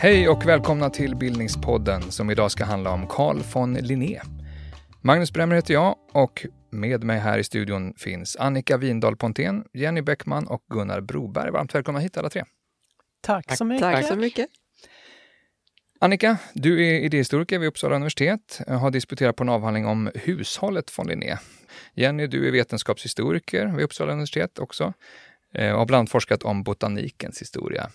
Hej och välkomna till Bildningspodden som idag ska handla om Carl von Linné. Magnus Bremmer heter jag och med mig här i studion finns Annika Windahl Pontén, Jenny Bäckman och Gunnar Broberg. Varmt välkomna hit alla tre. Tack så mycket. Tack så mycket. Annika, du är idéhistoriker vid Uppsala universitet, har disputerat på en avhandling om hushållet von Linné. Jenny, du är vetenskapshistoriker vid Uppsala universitet också eh, och har bland annat forskat om botanikens historia.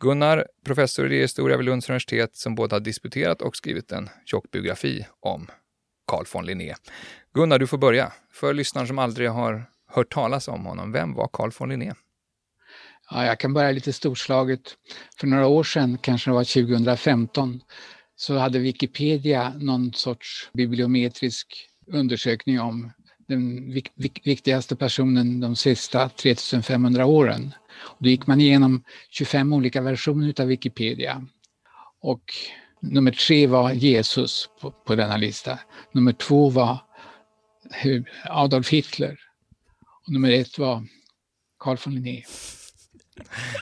Gunnar, professor i idéhistoria vid Lunds universitet, som både har disputerat och skrivit en tjock biografi om Carl von Linné. Gunnar, du får börja. För lyssnaren som aldrig har hört talas om honom, vem var Carl von Linné? Ja, jag kan börja lite storslaget. För några år sedan, kanske det var 2015, så hade Wikipedia någon sorts bibliometrisk undersökning om den viktigaste personen de sista 3500 åren då gick man igenom 25 olika versioner av Wikipedia. Och nummer tre var Jesus på, på denna lista. Nummer två var Adolf Hitler. Och nummer ett var Carl von Linné.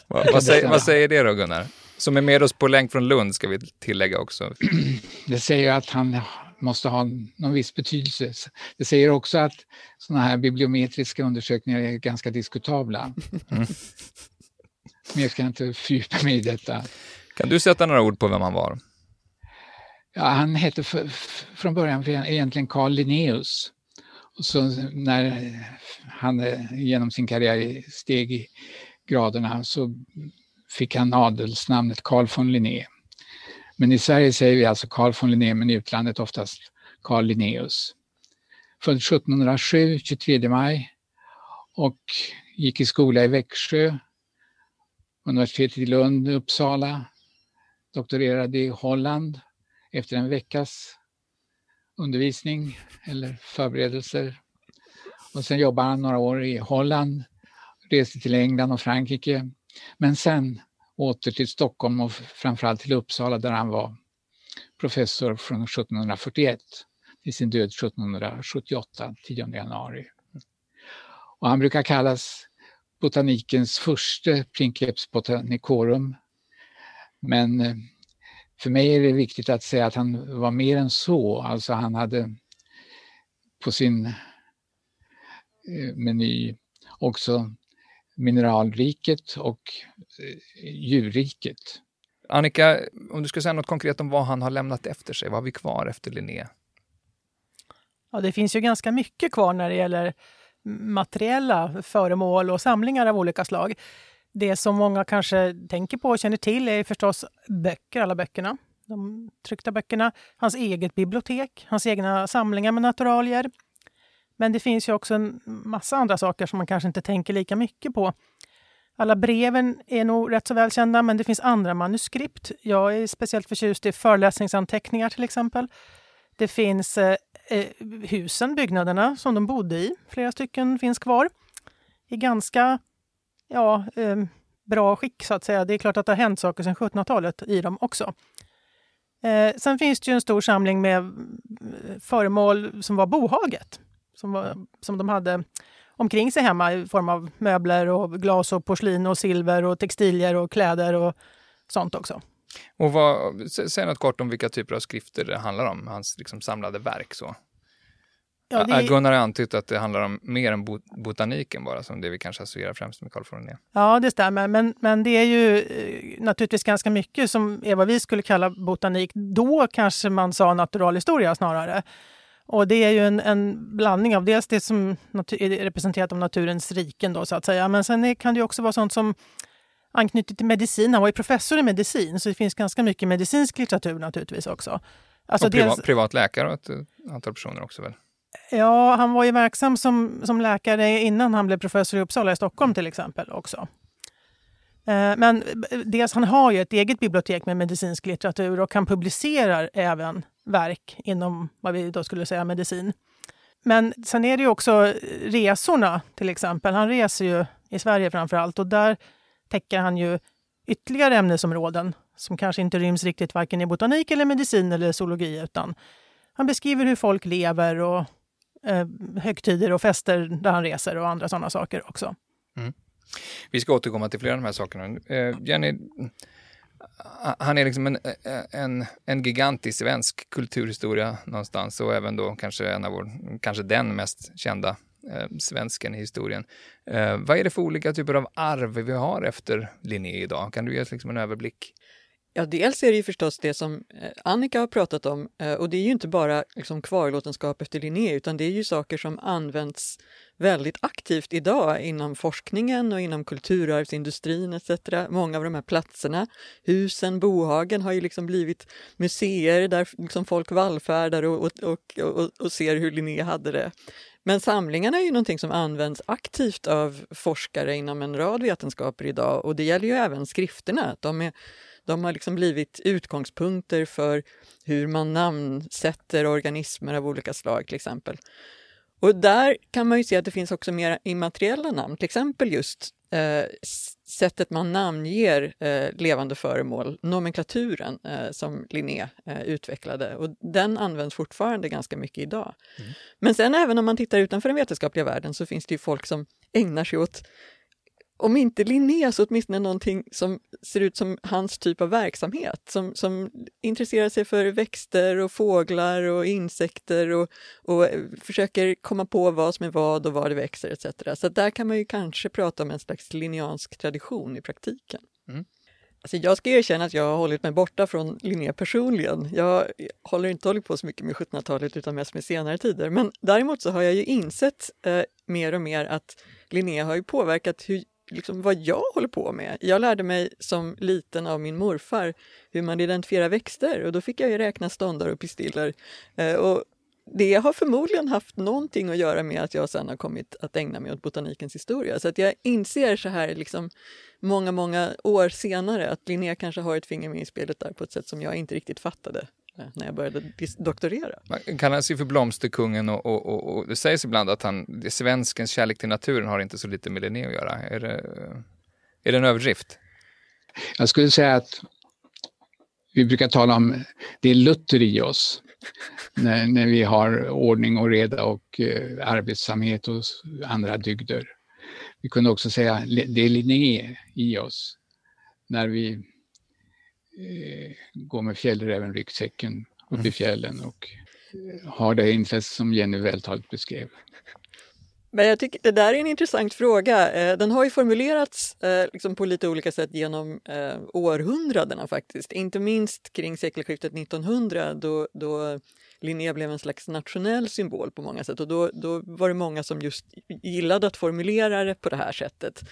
vad, vad, säger, vad säger det då Gunnar? Som är med oss på länk från Lund ska vi tillägga också. Det säger att han måste ha någon viss betydelse. Det säger också att sådana här bibliometriska undersökningar är ganska diskutabla. Mm. Ska jag inte fördjupa mig i detta. Kan du sätta några ord på vem han var? Ja, han hette för, från början egentligen Carl Linnaeus. Och så när han eh, genom sin karriär steg i graderna så fick han adelsnamnet Carl von Linné. Men i Sverige säger vi alltså Carl von Linné, men i utlandet oftast Carl Linnaeus. Född 1707, 23 maj och gick i skola i Växjö, universitetet i Lund, Uppsala, doktorerade i Holland efter en veckas undervisning eller förberedelser. Och sen jobbade han några år i Holland, reste till England och Frankrike. Men sen åter till Stockholm och framförallt till Uppsala där han var professor från 1741 till sin död 1778, 10 januari. Och han brukar kallas botanikens första Princeps botanicorum. Men eh, för mig är det viktigt att säga att han var mer än så. Alltså han hade på sin eh, meny också mineralriket och eh, djurriket. Annika, om du ska säga något konkret om vad han har lämnat efter sig, vad har vi kvar efter Linné? Ja, det finns ju ganska mycket kvar när det gäller materiella föremål och samlingar av olika slag. Det som många kanske tänker på och känner till är förstås böcker, alla böckerna. De tryckta böckerna, hans eget bibliotek, hans egna samlingar med naturalier. Men det finns ju också en massa andra saker som man kanske inte tänker lika mycket på. Alla breven är nog rätt så välkända, men det finns andra manuskript. Jag är speciellt förtjust i föreläsningsanteckningar till exempel. Det finns eh, eh husen, byggnaderna som de bodde i. Flera stycken finns kvar i ganska ja, eh, bra skick så att säga. Det är klart att det har hänt saker sedan 1700-talet i dem också. Eh, sen finns det ju en stor samling med eh, föremål som var bohaget, som, var, som de hade omkring sig hemma i form av möbler och glas och porslin och silver och textilier och kläder och sånt också. Och vad, säg något kort om vilka typer av skrifter det handlar om, hans liksom samlade verk. Så. Ja, det... Gunnar har antytt att det handlar om mer än botaniken bara, som det vi kanske associerar främst med Carl von. Ja, det stämmer. Men, men det är ju eh, naturligtvis ganska mycket som är vad vi skulle kalla botanik. Då kanske man sa naturalhistoria snarare. Och det är ju en, en blandning av dels det som är representerat av naturens riken då så att säga. Men sen kan det också vara sånt som anknyter till medicin. Han var ju professor i medicin så det finns ganska mycket medicinsk litteratur naturligtvis också. Alltså och privat, dels, privat läkare och ett antal personer också väl? Ja, han var ju verksam som, som läkare innan han blev professor i Uppsala i Stockholm till exempel också. Eh, men eh, dels han har ju ett eget bibliotek med medicinsk litteratur och han publicerar även verk inom vad vi då skulle säga medicin. Men sen är det ju också resorna till exempel. Han reser ju i Sverige framför allt och där täcker han ju ytterligare ämnesområden som kanske inte ryms riktigt varken i botanik eller medicin eller zoologi utan han beskriver hur folk lever och eh, högtider och fester där han reser och andra sådana saker också. Mm. Vi ska återkomma till flera av de här sakerna. Eh, Jenny, han är liksom en, eh, en, en gigantisk svensk kulturhistoria någonstans och även då kanske en av vår, kanske den mest kända eh, svensken i historien. Eh, vad är det för olika typer av arv vi har efter Linné idag? Kan du ge oss liksom en överblick? Ja, dels är det ju förstås det som eh, Annika har pratat om eh, och det är ju inte bara liksom kvarlåtenskap efter Linné utan det är ju saker som används väldigt aktivt idag inom forskningen och inom kulturarvsindustrin etc. Många av de här platserna, husen, bohagen har ju liksom blivit museer där liksom folk vallfärdar och, och, och, och, ser hur Linné hade det. Men samlingarna är ju någonting som används aktivt av forskare inom en rad vetenskaper idag och det gäller ju även skrifterna. De är de har liksom blivit utgångspunkter för hur man namnsätter organismer av olika slag till exempel. Och där kan man ju se att det finns också mer immateriella namn, till exempel just eh, sättet man namnger eh, levande föremål, nomenklaturen eh, som Linné eh, utvecklade. Och den används fortfarande ganska mycket idag. Mm. Men sen även om man tittar utanför den vetenskapliga världen så finns det ju folk som ägnar sig åt om inte Linné så åtminstone någonting som ser ut som hans typ av verksamhet, som, som intresserar sig för växter och fåglar och insekter och, och försöker komma på vad som är vad och var det växer etc. Så där kan man ju kanske prata om en slags linneansk tradition i praktiken. Mm. Alltså jag ska erkänna att jag har hållit mig borta från Linné personligen. Jag håller inte hållit på så mycket med 1700-talet utan mest med senare tider. Men däremot så har jag ju insett eh, mer och mer att Linné har ju påverkat hur liksom vad jag håller på med. Jag lärde mig som liten av min morfar hur man identifierar växter och då fick jag ju räkna ståndar och pistiller. Eh, och det har förmodligen haft någonting att göra med att jag sen har kommit att ägna mig åt botanikens historia. Så att jag inser så här liksom många, många år senare att Linné kanske har ett finger med i spelet där på ett sätt som jag inte riktigt fattade när jag började doktorera. Man kallas ju för blomsterkungen och, och, och, och, det sägs ibland att han, svenskens kärlek till naturen har inte så lite med Linné att göra. Är det, är det en överdrift? Jag skulle säga att vi brukar tala om det är Luther i oss. när, när vi har ordning och reda och eh, arbetsamhet och andra dygder. Vi kunde också säga det är Linné i oss. När vi går med fjällräven-ryggsäcken upp mm. i fjällen och har det intresse som Jenny vältaligt beskrev. Men jag tycker det där är en intressant fråga. Eh, den har ju formulerats eh, liksom på lite olika sätt genom eh, århundradena faktiskt. Inte minst kring sekelskiftet 1900 då, då Linné blev en slags nationell symbol på många sätt och då, då var det många som just gillade att formulera det på det här sättet.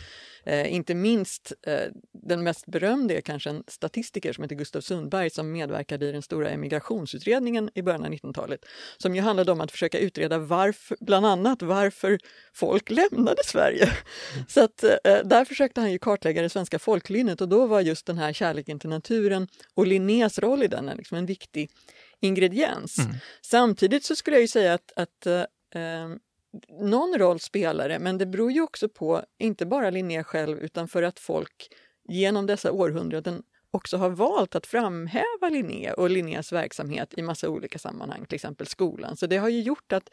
Eh, inte minst eh, den mest berömde är kanske en statistiker som heter Gustav Sundberg som medverkade i den stora emigrationsutredningen i början av 1900-talet som ju handlade om att försöka utreda varför, bland annat varför folk lämnade Sverige. Mm. Så att, eh, där försökte han ju kartlägga det svenska folklynnet och då var just den här kärleken till naturen och Linnés roll i den liksom en viktig ingrediens. Mm. Samtidigt så skulle jag ju säga att, att eh, eh, någon roll spelar det, men det beror ju också på, inte bara Linné själv, utan för att folk genom dessa århundraden också har valt att framhäva Linné och Linnés verksamhet i massa olika sammanhang, till exempel skolan. Så det har ju gjort att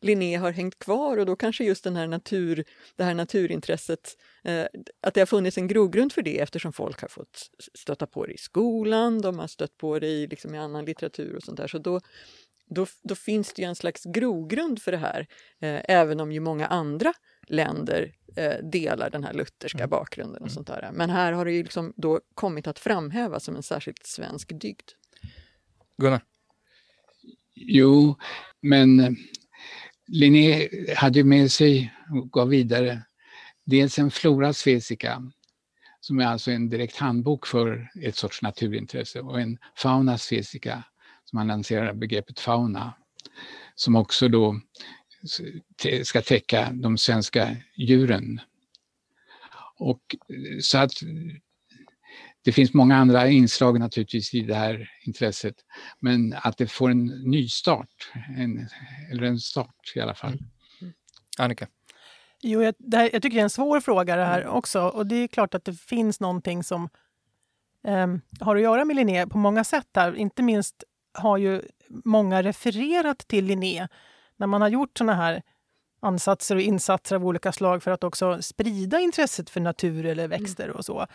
Linné har hängt kvar och då kanske just den här natur, det här naturintresset, eh, att det har funnits en grogrund för det eftersom folk har fått stöta på det i skolan, de har stött på det i, liksom, i annan litteratur och sånt där. Så då, då, då finns det ju en slags grogrund för det här, eh, även om ju många andra länder eh, delar den här lutherska mm. bakgrunden och mm. sånt där. Men här har det ju liksom då kommit att framhävas som en särskilt svensk dygd. Gunnar? Jo, men Linné hade med sig och gav vidare dels en Flora Svesica som är alltså en direkt handbok för ett sorts naturintresse och en Fauna Svesica som han lanserar begreppet fauna som också då ska täcka de svenska djuren. Och så att det finns många andra inslag naturligtvis i det här intresset, men att det får en nystart, en, eller en start i alla fall. Mm. Annika? Jo, jag, här, jag tycker det är en svår fråga det här också och det är klart att det finns någonting som um, har att göra med Linné på många sätt här. Inte minst har ju många refererat till Linné när man har gjort såna här ansatser och insatser av olika slag för att också sprida intresset för natur eller växter och så.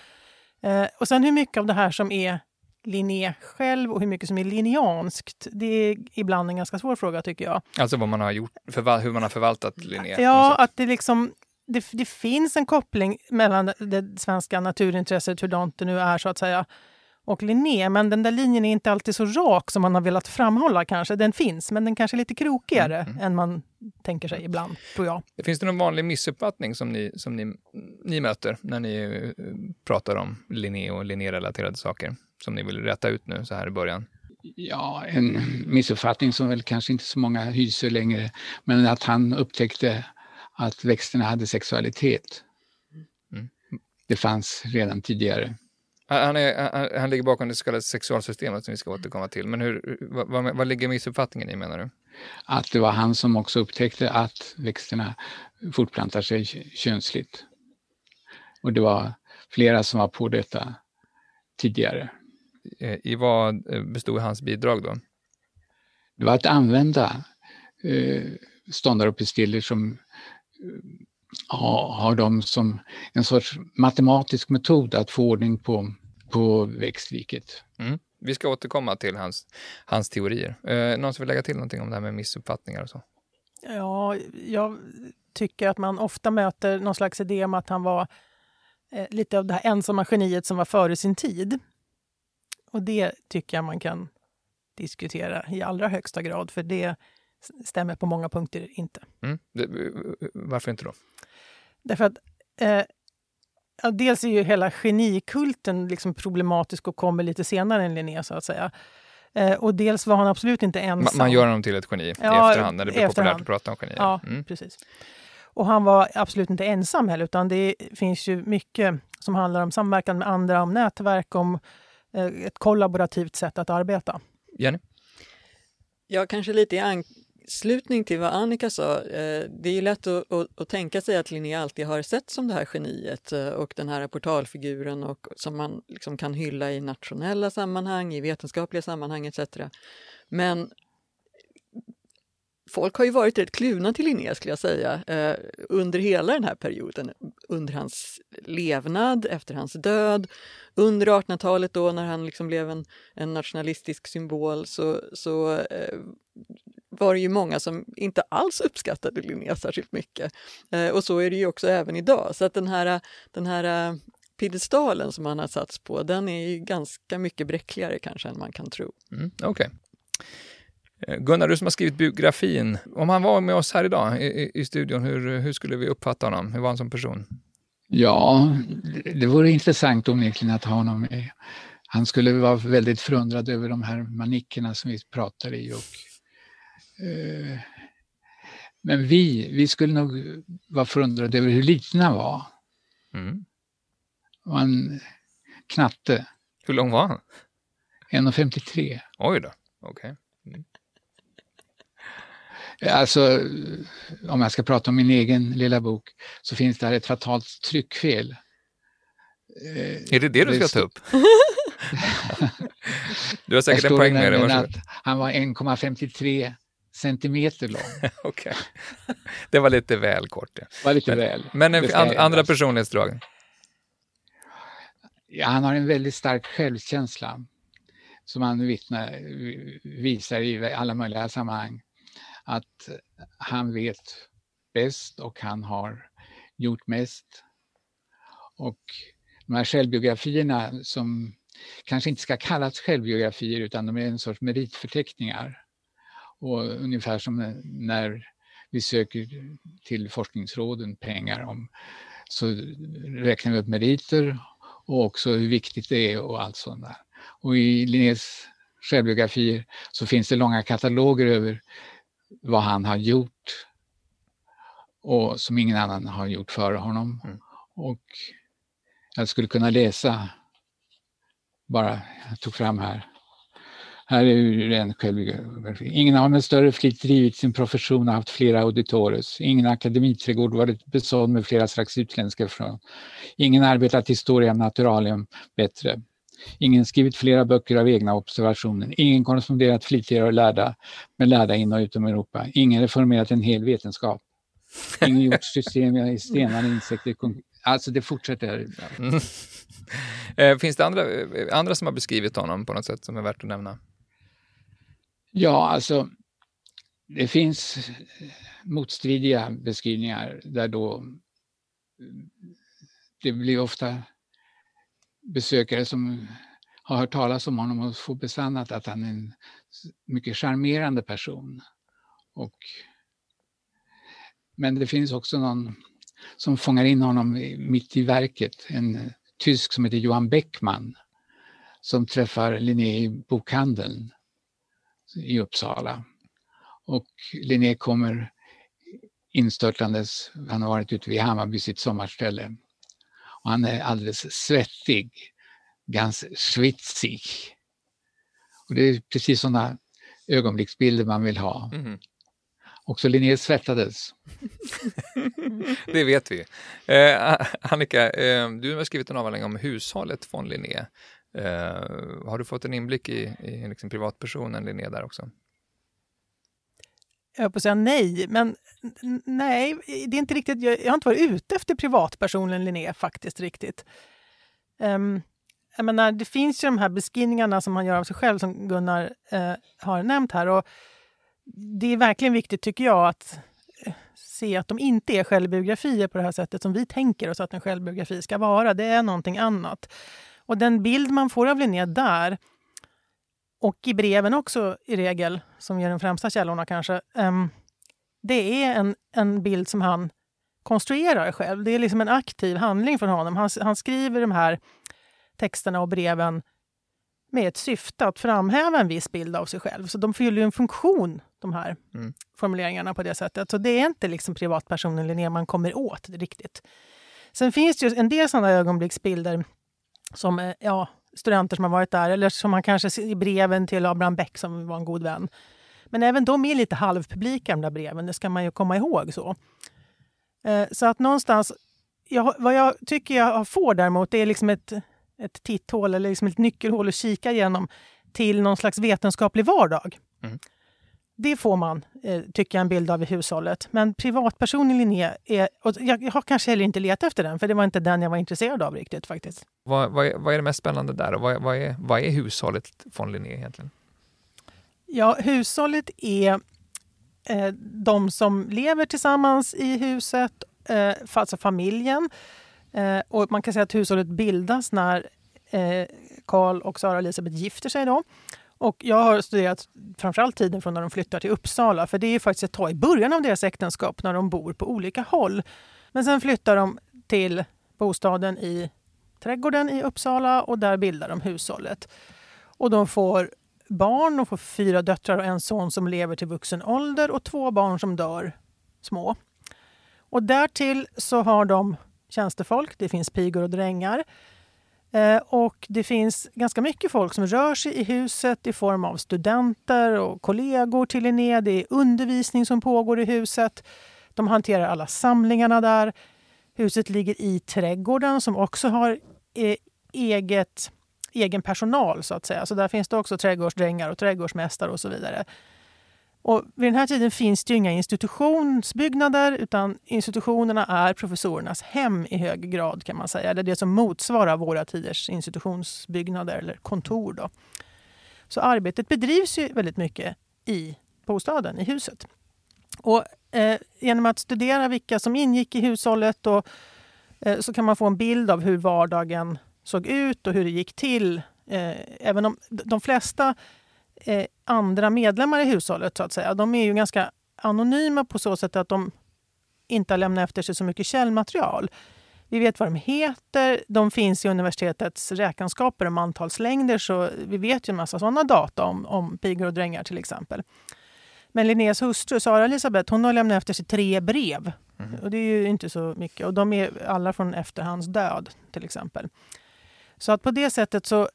Eh, och sen hur mycket av det här som är Linné själv och hur mycket som är linneanskt, det är ibland en ganska svår fråga tycker jag. Alltså vad man har gjort, hur man har förvaltat Linné? Ja, att det liksom det, det, finns en koppling mellan det svenska naturintresset, hur det nu är så att säga, och Linné. Men den där linjen är inte alltid så rak som man har velat framhålla kanske. Den finns, men den kanske är lite krokigare mm, mm. än man tänker sig ibland, tror jag. Finns det någon vanlig missuppfattning som ni, som ni, ni möter när ni eh, pratar om Linné och Linné-relaterade saker som ni vill rätta ut nu så här i början? Ja, en missuppfattning som väl kanske inte så många hyser längre, men att han upptäckte att växterna hade sexualitet. Mm. Det fanns redan tidigare. Han, är, han, ligger bakom det så kallade sexualsystemet som vi ska återkomma till. Men hur, vad, vad, ligger missuppfattningen i menar du? Att det var han som också upptäckte att växterna fortplantar sig könsligt. Och det var flera som var på detta tidigare. I vad eh, bestod hans bidrag då? Det var att använda eh, ståndare och pistiller som ha, har de som en sorts matematisk metod att få ordning på, på växtriket. Mm. Vi ska återkomma till hans, hans teorier. Eh, någon som vill lägga till någonting om det här med missuppfattningar och så? Ja, jag tycker att man ofta möter någon slags idé om att han var eh, lite av det här ensamma geniet som var före sin tid. Och det tycker jag man kan diskutera i allra högsta grad, för det stämmer på många punkter inte. Mm. Varför inte då? Därför att eh, ja, dels är ju hela genikulten liksom problematisk och kommer lite senare än Linné, så att säga. Eh, och dels var han absolut inte ensam. Man gör honom till ett geni ja, i efterhand, när det blir efterhand. populärt att prata om genier. Ja, mm. precis. Och han var absolut inte ensam heller, utan det finns ju mycket som handlar om samverkan med andra, om nätverk, om eh, ett kollaborativt sätt att arbeta. Jenny? Ja, kanske lite i anslutning till vad Annika sa, eh, det är ju lätt att, att, att, tänka sig att Linné alltid har sett som det här geniet eh, och den här portalfiguren och, som man liksom kan hylla i nationella sammanhang, i vetenskapliga sammanhang etc. Men folk har ju varit rätt kluvna till Linné skulle jag säga eh, under hela den här perioden. Under hans levnad, efter hans död, under 1800-talet då när han liksom blev en, en nationalistisk symbol så, så var det ju många som inte alls uppskattade Linné särskilt mycket. Eh, och så är det ju också även idag. Så att den här, den här eh, piedestalen som han har satts på, den är ju ganska mycket bräckligare kanske än man kan tro. Mm, Okej. Okay. Eh, Gunnar, du som har skrivit biografin, om han var med oss här idag i, i studion, hur, hur skulle vi uppfatta honom? Hur var han som person? Ja, det vore intressant onekligen att ha honom med. Han skulle vara väldigt förundrad över de här manickerna som vi pratar i och Eh, men vi, vi skulle nog vara förundrade över hur liten han var. Mm. Och en knatte. Hur lång var han? 1,53. Oj då, okej. Okay. Mm. Alltså, om jag ska prata om min egen lilla bok, så finns det här ett fatalt tryckfel. Eh, är det det du ska ta upp? du har säkert en poäng med det. Han var 1,53 centimeter lång. Okej. Det var lite väl kort. Ja. var lite men, väl. Men en, and, andra personlighetsdrag? Ja, han har en väldigt stark självkänsla som han vittnar, visar i alla möjliga sammanhang. Att han vet bäst och han har gjort mest. Och de här självbiografierna som kanske inte ska kallas självbiografier utan de är en sorts meritförteckningar och ungefär som när vi söker till forskningsråden pengar om, så räknar vi upp meriter och också hur viktigt det är och allt sånt där. Och i Linnés självbiografier så finns det långa kataloger över vad han har gjort och som ingen annan har gjort före honom. Mm. Och jag skulle kunna läsa, bara jag tog fram här, här är en självbiografi. Ingen har med större flit drivit sin profession och haft flera auditores. Ingen akademiträdgård varit besådd med flera slags utländska frön. Ingen arbetat historia naturalium bättre. Ingen skrivit flera böcker av egna observationer. Ingen korresponderat flitigare och lärda med lärda in och utom Europa. Ingen reformerat en hel vetenskap. Ingen gjort system i stenar, insekter, alltså det fortsätter. Mm. Eh, finns det andra, eh, andra som har beskrivit honom på något sätt som är värt att nämna? Ja, alltså det finns eh, motstridiga beskrivningar där då eh, det blir ofta besökare som har hört talas om honom och får besannat att han är en mycket charmerande person. Och, men det finns också någon som fångar in honom mitt i verket, en tysk som heter Johan Beckman som träffar Linné i bokhandeln i Uppsala. Och Linné kommer instörtandes, han har varit ute vid Hammarby, sitt sommarställe. Och han är alldeles svettig, ganska schwitzig. Och det är precis sådana ögonblicksbilder man vill ha. Mm. Också Linné svettades. det vet vi. Eh, Annika, eh, du har skrivit en avhandling om hushållet von Linné. Eh, har du fått en inblick i, i liksom privatpersonen Linné där också? Jag höll på att säga nej, men nej, det är inte riktigt. Jag, jag har inte varit ute efter privatpersonen Linné faktiskt riktigt. Um, jag menar, det finns ju de här beskrivningarna som han gör av sig själv som Gunnar uh, har nämnt här. Och det är verkligen viktigt tycker jag att eh, se att de inte är självbiografier på det här sättet som vi tänker oss att en självbiografi ska vara. Det är någonting annat. Och den bild man får av Linné där och i breven också i regel, som är de främsta källorna kanske, um, det är en, en bild som han konstruerar själv. Det är liksom en aktiv handling från honom. Han, han skriver de här texterna och breven med ett syfte att framhäva en viss bild av sig själv. Så de fyller en funktion, de här mm. formuleringarna på det sättet. Så det är inte liksom privatpersonen Linné man kommer åt riktigt. Sen finns det ju en del sådana ögonblicksbilder som eh, ja, studenter som har varit där eller som man kanske i breven till Abraham Beck som var en god vän. Men även de är lite halvpublika de där breven, det ska man ju komma ihåg. Så, eh, så att någonstans, jag, vad jag tycker jag får däremot det är liksom ett, ett titthål eller liksom ett nyckelhål att kika igenom till någon slags vetenskaplig vardag. Mm. Det får man, eh, tycker jag, en bild av i hushållet. Men privatpersonen Linné, är, och jag, jag har kanske heller inte letat efter den, för det var inte den jag var intresserad av riktigt faktiskt. Vad, vad, är, vad är det mest spännande där och vad, vad, är, vad är hushållet från Linné egentligen? Ja, hushållet är eh, de som lever tillsammans i huset, eh, alltså familjen. Eh, och man kan säga att hushållet bildas när eh, Karl och Sara Elisabeth gifter sig. Då. Och jag har studerat framförallt tiden från när de flyttar till Uppsala, för det är faktiskt ett tag i början av deras äktenskap när de bor på olika håll. Men sen flyttar de till bostaden i trädgården i Uppsala och där bildar de hushållet. Och de får barn, de får fyra döttrar och en son som lever till vuxen ålder och två barn som dör små. Och därtill så har de tjänstefolk, det finns pigor och drängar. Eh, och det finns ganska mycket folk som rör sig i huset i form av studenter och kollegor till Linné. Det är undervisning som pågår i huset. De hanterar alla samlingarna där. Huset ligger i trädgården som också har eh, eget, egen personal så att säga. Så där finns det också trädgårdsdrängar och trädgårdsmästare och så vidare. Och vid den här tiden finns det inga institutionsbyggnader utan institutionerna är professorernas hem i hög grad kan man säga. Eller det som motsvarar våra tiders institutionsbyggnader eller kontor. Då. Så arbetet bedrivs ju väldigt mycket i bostaden, i huset. Och, eh, genom att studera vilka som ingick i hushållet och, eh, så kan man få en bild av hur vardagen såg ut och hur det gick till. Eh, även om de flesta eh, andra medlemmar i hushållet så att säga. De är ju ganska anonyma på så sätt att de inte har lämnat efter sig så mycket källmaterial. Vi vet vad de heter, de finns i universitetets räkenskaper om antalslängder så vi vet ju en massa sådana data om, om pigor och drängar till exempel. Men Linnés hustru Sara Elisabeth hon har lämnat efter sig tre brev. Mm. Och det är ju inte så mycket. Och de är alla från efter hans död till exempel. Så att på det sättet så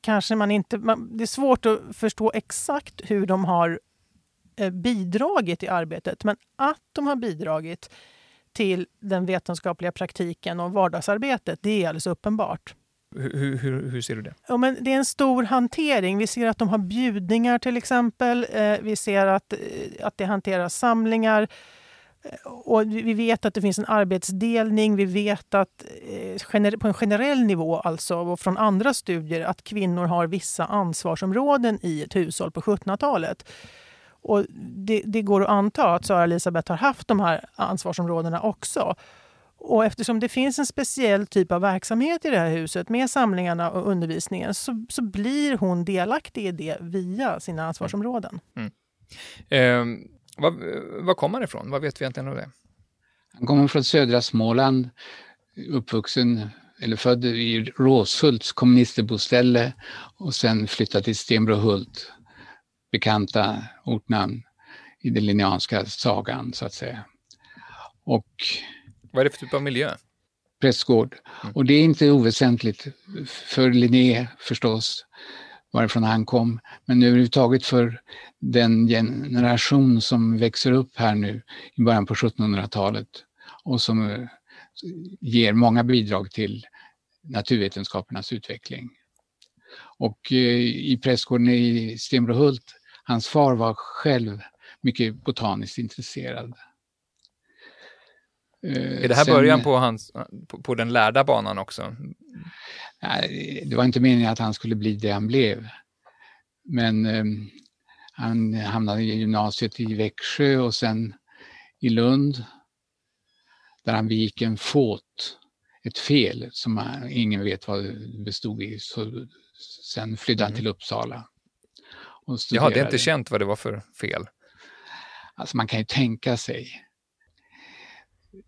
kanske man inte... Man, det är svårt att förstå exakt hur de har eh, bidragit i arbetet, men att de har bidragit till den vetenskapliga praktiken och vardagsarbetet, det är alldeles uppenbart. Hur, hur, hur, ser du det? Ja, men det är en stor hantering. Vi ser att de har bjudningar till exempel. Eh, vi ser att, eh, att det hanteras samlingar. Och vi vet att det finns en arbetsdelning. Vi vet att eh, på en generell nivå, alltså och från andra studier, att kvinnor har vissa ansvarsområden i ett hushåll på 1700-talet. Och det, det, går att anta att Sara Elisabeth har haft de här ansvarsområdena också. Och eftersom det finns en speciell typ av verksamhet i det här huset med samlingarna och undervisningen så, så blir hon delaktig i det via sina ansvarsområden. Mm. Eh, var, var kommer han ifrån? Vad vet vi egentligen om det? Han kommer från södra Småland, uppvuxen eller född i Råshults komministerboställe och sen flyttat till Stenbrohult, bekanta ortnamn i den linneanska sagan så att säga. Och vad är det för typ av miljö? Prästgård. Mm. Och det är inte oväsentligt för Linné förstås, varifrån han kom, men överhuvudtaget för den generation som växer upp här nu i början på 1700-talet och som eh, ger många bidrag till naturvetenskapernas utveckling. Och eh, i prästgården i Stenbrohult, hans far var själv mycket botaniskt intresserad. Är det här Sen, början på, hans, på, på, den lärda banan också? Nej, det var inte meningen att han skulle bli det han blev. Men eh, han hamnade i gymnasiet i Växjö och sen i Lund där han begick en fåt, ett fel som ingen vet vad det bestod i. Så sen flydde mm. han till Uppsala. Och Jag hade inte känt vad det var för fel. Alltså man kan ju tänka sig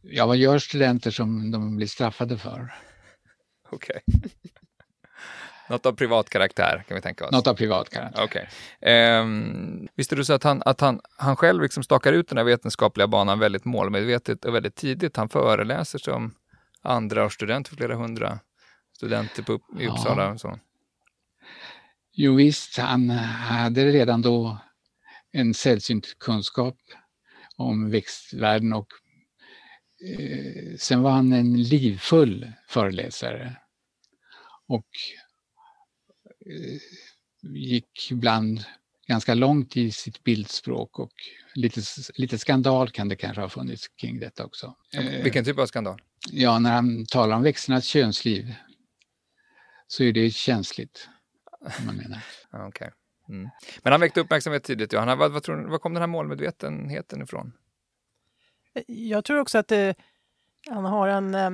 Ja, vad gör studenter som de blir straffade för? Okej. Okay. Något av privat karaktär kan vi tänka oss? Något av privat karaktär. Okay. Um, visste du så att, han, att han, han själv liksom stakar ut den här vetenskapliga banan väldigt målmedvetet och väldigt tidigt. Han föreläser som andra student för flera hundra studenter på, i Uppsala. Ja. Och så. Jo visst, han hade redan då en sällsynt kunskap om växtvärlden och sen var han en livfull föreläsare och eh, gick ibland ganska långt i sitt bildspråk och lite, lite skandal kan det kanske ha funnits kring detta också. Vilken typ av skandal? Ja, när han talar om växternas könsliv så är det känsligt. Man menar. okay. Mm. Men han väckte uppmärksamhet tidigt. Ja. Han, vad, vad, tror, vad kom den här målmedvetenheten ifrån? Jag tror också att det, han har en eh,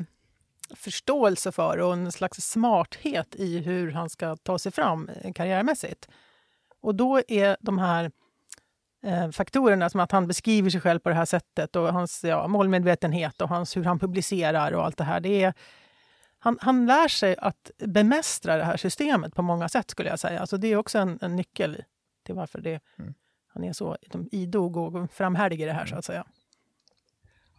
förståelse för och en slags smarthet i hur han ska ta sig fram eh, karriärmässigt. Och då är de här eh, faktorerna som att han beskriver sig själv på det här sättet och hans ja, målmedvetenhet och hans, hur han publicerar och allt det här. Det är, han, han lär sig att bemästra det här systemet på många sätt skulle jag säga. Alltså det är också en, en nyckel till varför det, mm. han är så liksom, idog och framhärdig i det här så att säga.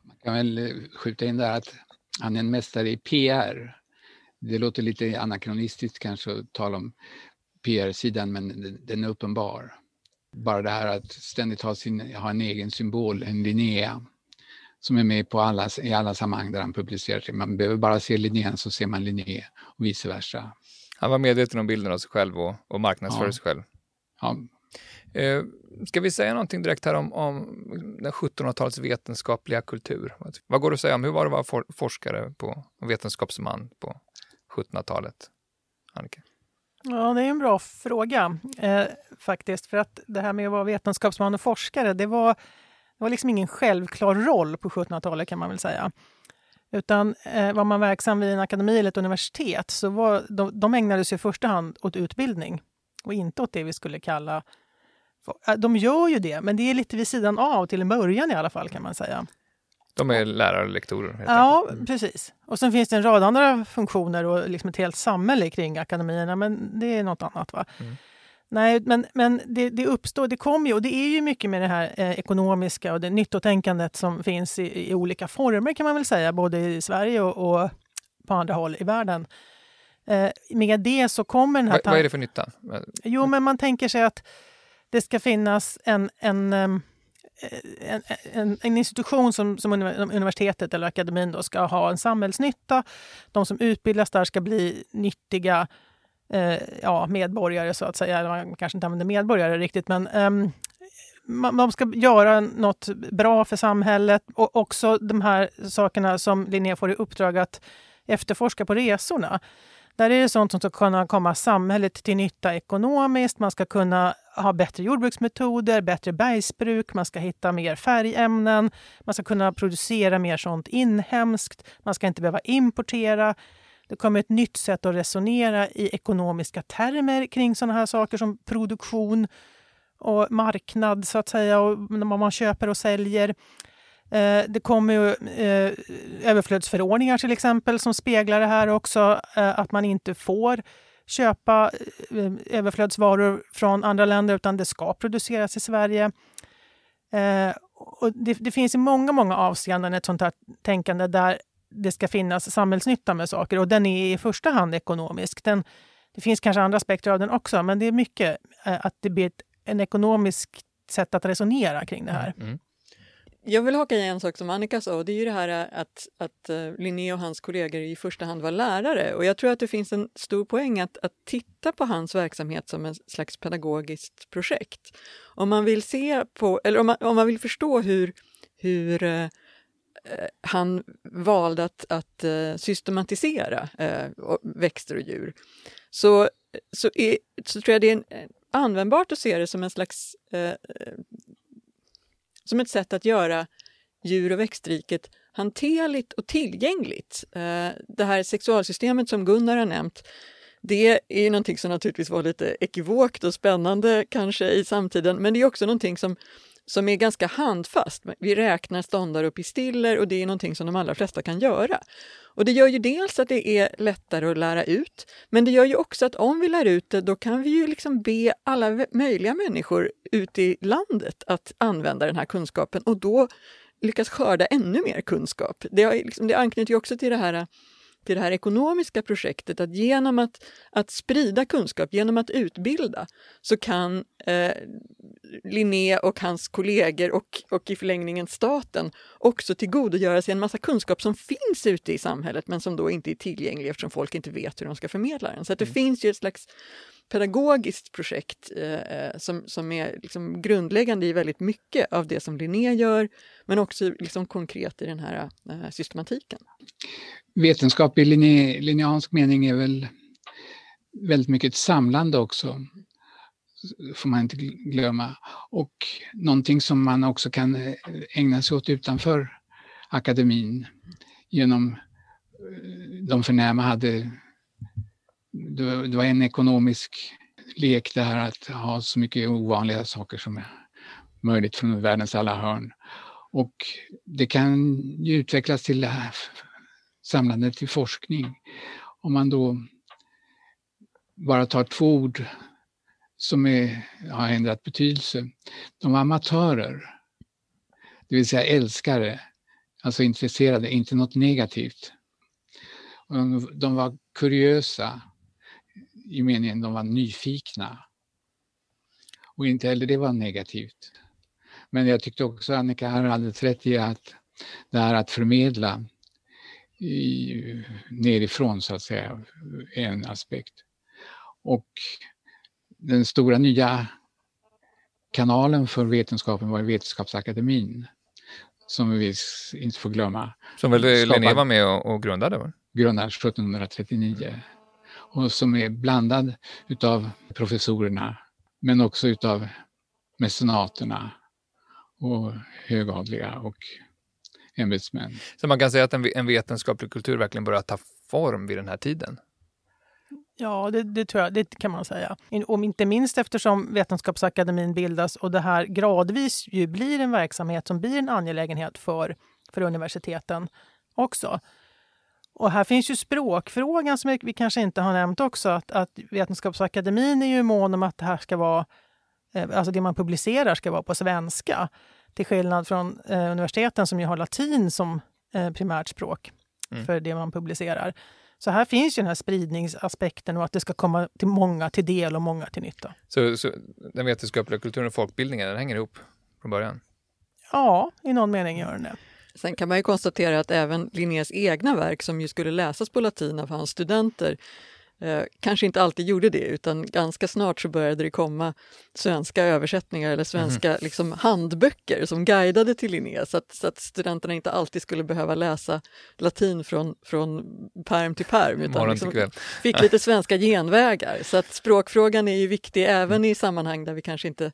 Man kan väl eh, skjuta in där att han är en mästare i PR. Det låter lite anakronistiskt kanske att tala om PR-sidan, men den är uppenbar. Bara det här att ständigt ha, sin, ha en egen symbol, en Linnea, som är med på alla, i alla sammanhang där han publicerar sig. Man behöver bara se Linnea så ser man Linné och vice versa. Han var medveten om bilden av sig själv och, och marknadsförde ja. sig själv. Ja, Eh, ska vi säga någonting direkt här om, om den 1700-talets vetenskapliga kultur? Vad går det att säga om hur var det att vara forskare på, vetenskapsman på 1700-talet? Annika? Ja, det är en bra fråga eh, faktiskt. För att det här med att vara vetenskapsman och forskare, det var, det var liksom ingen självklar roll på 1700-talet kan man väl säga. Utan eh, var man verksam vid en akademi eller ett universitet så var de, de ägnade sig i första hand åt utbildning och inte åt det vi skulle kalla de gör ju det, men det är lite vid sidan av till en början i alla fall kan man säga. De är lärare och lektorer? Ja, enkelt. precis. Och sen finns det en rad andra funktioner och liksom ett helt samhälle kring akademierna, men det är något annat. va? Mm. Nej, men, men det, det, uppstår, det kommer ju, och det är ju mycket med det här eh, ekonomiska och det nyttotänkandet som finns i, i, olika former kan man väl säga, både i Sverige och, och på andra håll i världen. Eh, med det så kommer den här... vad är det för nytta? Jo, men man tänker sig att det ska finnas en, en, eh, en, en, en institution som, som universitetet eller akademin då ska ha en samhällsnytta. De som utbildas där ska bli nyttiga eh, ja, medborgare, så att säga. Man kanske inte använder medborgare riktigt, men eh, man ska göra något bra för samhället och också de här sakerna som Linné får i uppdrag att efterforska på resorna. Där är det sånt som ska kunna komma samhället till nytta ekonomiskt. Man ska kunna ha bättre jordbruksmetoder, bättre bergsbruk, man ska hitta mer färgämnen, man ska kunna producera mer sånt inhemskt, man ska inte behöva importera. Det kommer ett nytt sätt att resonera i ekonomiska termer kring sådana här saker som produktion och marknad så att säga, och vad man köper och säljer. Eh, det kommer ju eh, överflödsförordningar till exempel som speglar det här också, eh, att man inte får köpa eh, överflödsvaror från andra länder utan det ska produceras i Sverige. Eh, och det, det finns i många, många avseenden ett sånt här tänkande där det ska finnas samhällsnytta med saker och den är i första hand ekonomisk. Den, det finns kanske andra aspekter av den också, men det är mycket eh, att det blir ett en ekonomisk sätt att resonera kring det här. Mm. mm. Jag vill haka i en sak som Annika sa, och det är ju det här att, att eh, Linné och hans kollegor i första hand var lärare. Och jag tror att det finns en stor poäng att, att titta på hans verksamhet som en slags pedagogiskt projekt. Om man vill se på, eller om man, om man vill förstå hur, hur eh, han valde att, att eh, systematisera eh, systematisera växter och djur, så, så, är, så tror jag det är en, användbart att se det som en slags eh, som ett sätt att göra djur och växtriket hanterligt och tillgängligt. Eh, det här sexualsystemet som Gunnar har nämnt, det är någonting som naturligtvis var lite ekivokt och spännande kanske i samtiden, men det är också någonting som som är ganska handfast. Vi räknar ståndar och pistiller och det är någonting som de allra flesta kan göra. Och det gör ju dels att det är lättare att lära ut, men det gör ju också att om vi lär ut det, då kan vi ju liksom be alla möjliga människor ute i landet att använda den här kunskapen och då lyckas skörda ännu mer kunskap. Det, har, liksom, det anknyter ju också till det här till det här ekonomiska projektet att genom att, att sprida kunskap, genom att utbilda, så kan eh, Linné och hans kollegor och, och i förlängningen staten också tillgodogöra sig en massa kunskap som finns ute i samhället men som då inte är tillgänglig eftersom folk inte vet hur de ska förmedla den. Så det mm. finns ju ett slags pedagogiskt projekt eh, eh, som, som är liksom grundläggande i väldigt mycket av det som Linné gör, men också liksom konkret i den här eh, systematiken. Vetenskap i linje, linjeansk mening är väl väldigt mycket samlande också, får man inte glömma. Och någonting som man också kan eh, ägna sig åt utanför akademin genom eh, de förnäma hade det var en ekonomisk lek det här att ha så mycket ovanliga saker som möjligt från världens alla hörn. Och det kan ju utvecklas till det här samlandet till forskning. Om man då bara tar två ord som är, har ändrat betydelse. De var amatörer, det vill säga älskare, alltså intresserade, inte något negativt. De var kuriösa, i meningen de var nyfikna. Och inte heller det var negativt. Men jag tyckte också Annika har alldeles rätt i att det här att förmedla i, nerifrån så att säga är en aspekt. Och den stora nya kanalen för vetenskapen var Vetenskapsakademin som vi inte får glömma. Som väl Linné var med och, och grundade? Grundade 1739 och som är blandad utav professorerna men också utav mecenaterna och högadliga och ämbetsmän. Så man kan säga att en, vetenskaplig kultur verkligen börjar ta form vid den här tiden? Ja, det, det, tror jag, det kan man säga. Om inte minst eftersom Vetenskapsakademin bildas och det här gradvis ju blir en verksamhet som blir en angelägenhet för, för universiteten också. Och här finns ju språkfrågan som vi kanske inte har nämnt också. Att, att Vetenskapsakademin är ju mån om att det här ska vara, eh, alltså det man publicerar ska vara på svenska. Till skillnad från eh, universiteten som ju har latin som eh, primärt språk mm. för det man publicerar. Så här finns ju den här spridningsaspekten och att det ska komma till många till del och många till nytta. Så, så den vetenskapliga kulturen och folkbildningen, den hänger ihop från början? Ja, i någon mening gör den det. Sen kan man ju konstatera att även Linnés egna verk, som ju skulle läsas på latin av hans studenter, eh, kanske inte alltid gjorde det utan ganska snart så började det komma svenska översättningar eller svenska mm. liksom, handböcker som guidade till Linné så att, så att studenterna inte alltid skulle behöva läsa latin från, från perm till perm utan liksom, fick lite svenska genvägar. Så att språkfrågan är ju viktig även mm. i sammanhang där vi kanske inte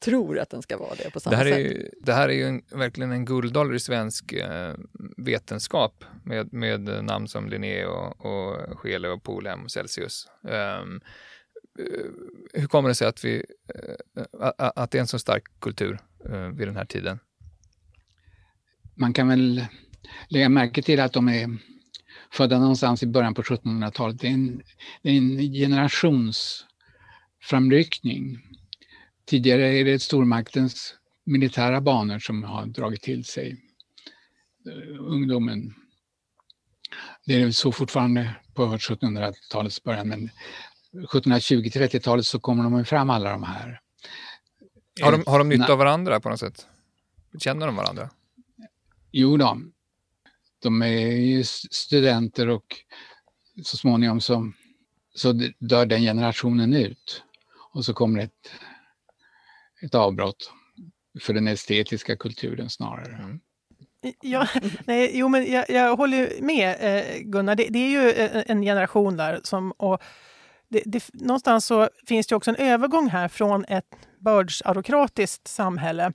tror att den ska vara det på samma det här sätt. Är ju, det här är ju en, verkligen en guldålder i svensk eh, vetenskap med, med namn som Linné och, och Scheele och Polhem och Celsius. Um, hur kommer det sig att, vi, uh, att det är en så stark kultur uh, vid den här tiden? Man kan väl lägga märke till att de är födda någonstans i början på 1700-talet. Det är en, det är en generationsframryckning Tidigare är det stormaktens militära banor som har dragit till sig uh, ungdomen. Det är så fortfarande på 1700-talets början, men 1720-30-talet så kommer de fram alla de här. Har de, har de nytta av varandra på något sätt? Känner de varandra? Jo då. De är ju studenter och så småningom så, så dör den generationen ut. Och så kommer ett ett avbrott för den estetiska kulturen snarare. Mm. Ja, nej, jo, men jag, jag håller med eh, Gunnar. Det, det, är ju eh, en generation där som... Och det, det, någonstans så finns det också en övergång här från ett bördsarokratiskt samhälle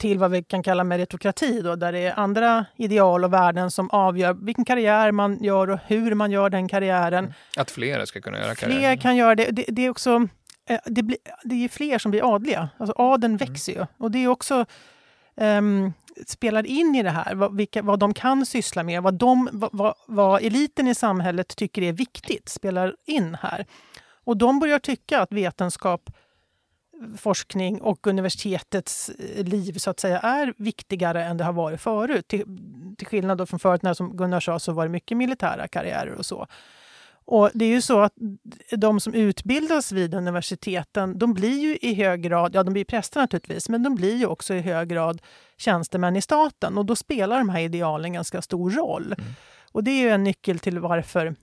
till vad vi kan kalla meritokrati, då, där det är andra ideal och värden som avgör vilken karriär man gör och hur man gör den karriären. Att fler ska kunna göra karriär. Fler kan göra det. Det, det är också Eh, det, blir, det är fler som blir adliga. Alltså adeln mm. växer ju. Och det är också um, spelar in i det här, vad, vilka, vad de kan syssla med, vad, de, vad, vad eliten i samhället tycker är viktigt, spelar in här. Och de börjar tycka att vetenskap, forskning och universitetets eh, liv så att säga är viktigare än det har varit förut. Till, till skillnad då från förut när som Gunnar sa så var det mycket militära karriärer och så. Och det är ju så att de som utbildas vid universiteten, de blir ju i hög grad, ja de blir präster naturligtvis, men de blir ju också i hög grad tjänstemän i staten och då spelar de här idealen ganska stor roll. Mm. Och det är ju en nyckel till varför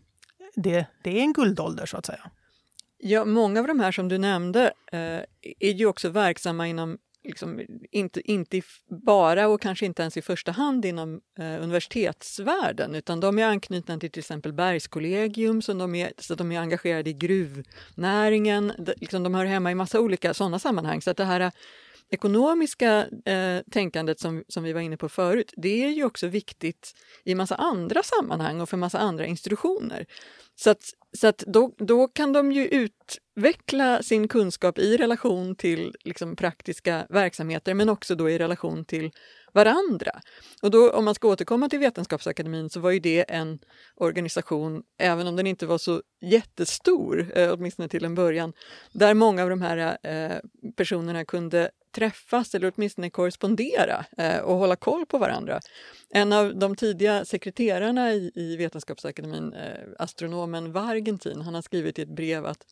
det, det är en guldålder så att säga. Ja, många av de här som du nämnde eh, är ju också verksamma inom liksom inte, inte bara och kanske inte ens i första hand inom eh, universitetsvärlden utan de är anknutna till till exempel Bergskollegium, så de är, så de är engagerade i gruvnäringen, de, liksom de hör hemma i massa olika sådana sammanhang. Så att det här ekonomiska eh, tänkandet som, som vi var inne på förut, det är ju också viktigt i massa andra sammanhang och för massa andra institutioner. Så att, så att då, då kan de ju utveckla sin kunskap i relation till liksom, praktiska verksamheter men också då i relation till varandra. Och då, om man ska återkomma till Vetenskapsakademin så var ju det en organisation, även om den inte var så jättestor, eh, åtminstone till en början, där många av de här eh, personerna kunde träffas eller åtminstone korrespondera eh, och hålla koll på varandra. En av de tidiga sekreterarna i, i Vetenskapsakademin, eh, astronomen Vargentin, han har skrivit i ett brev att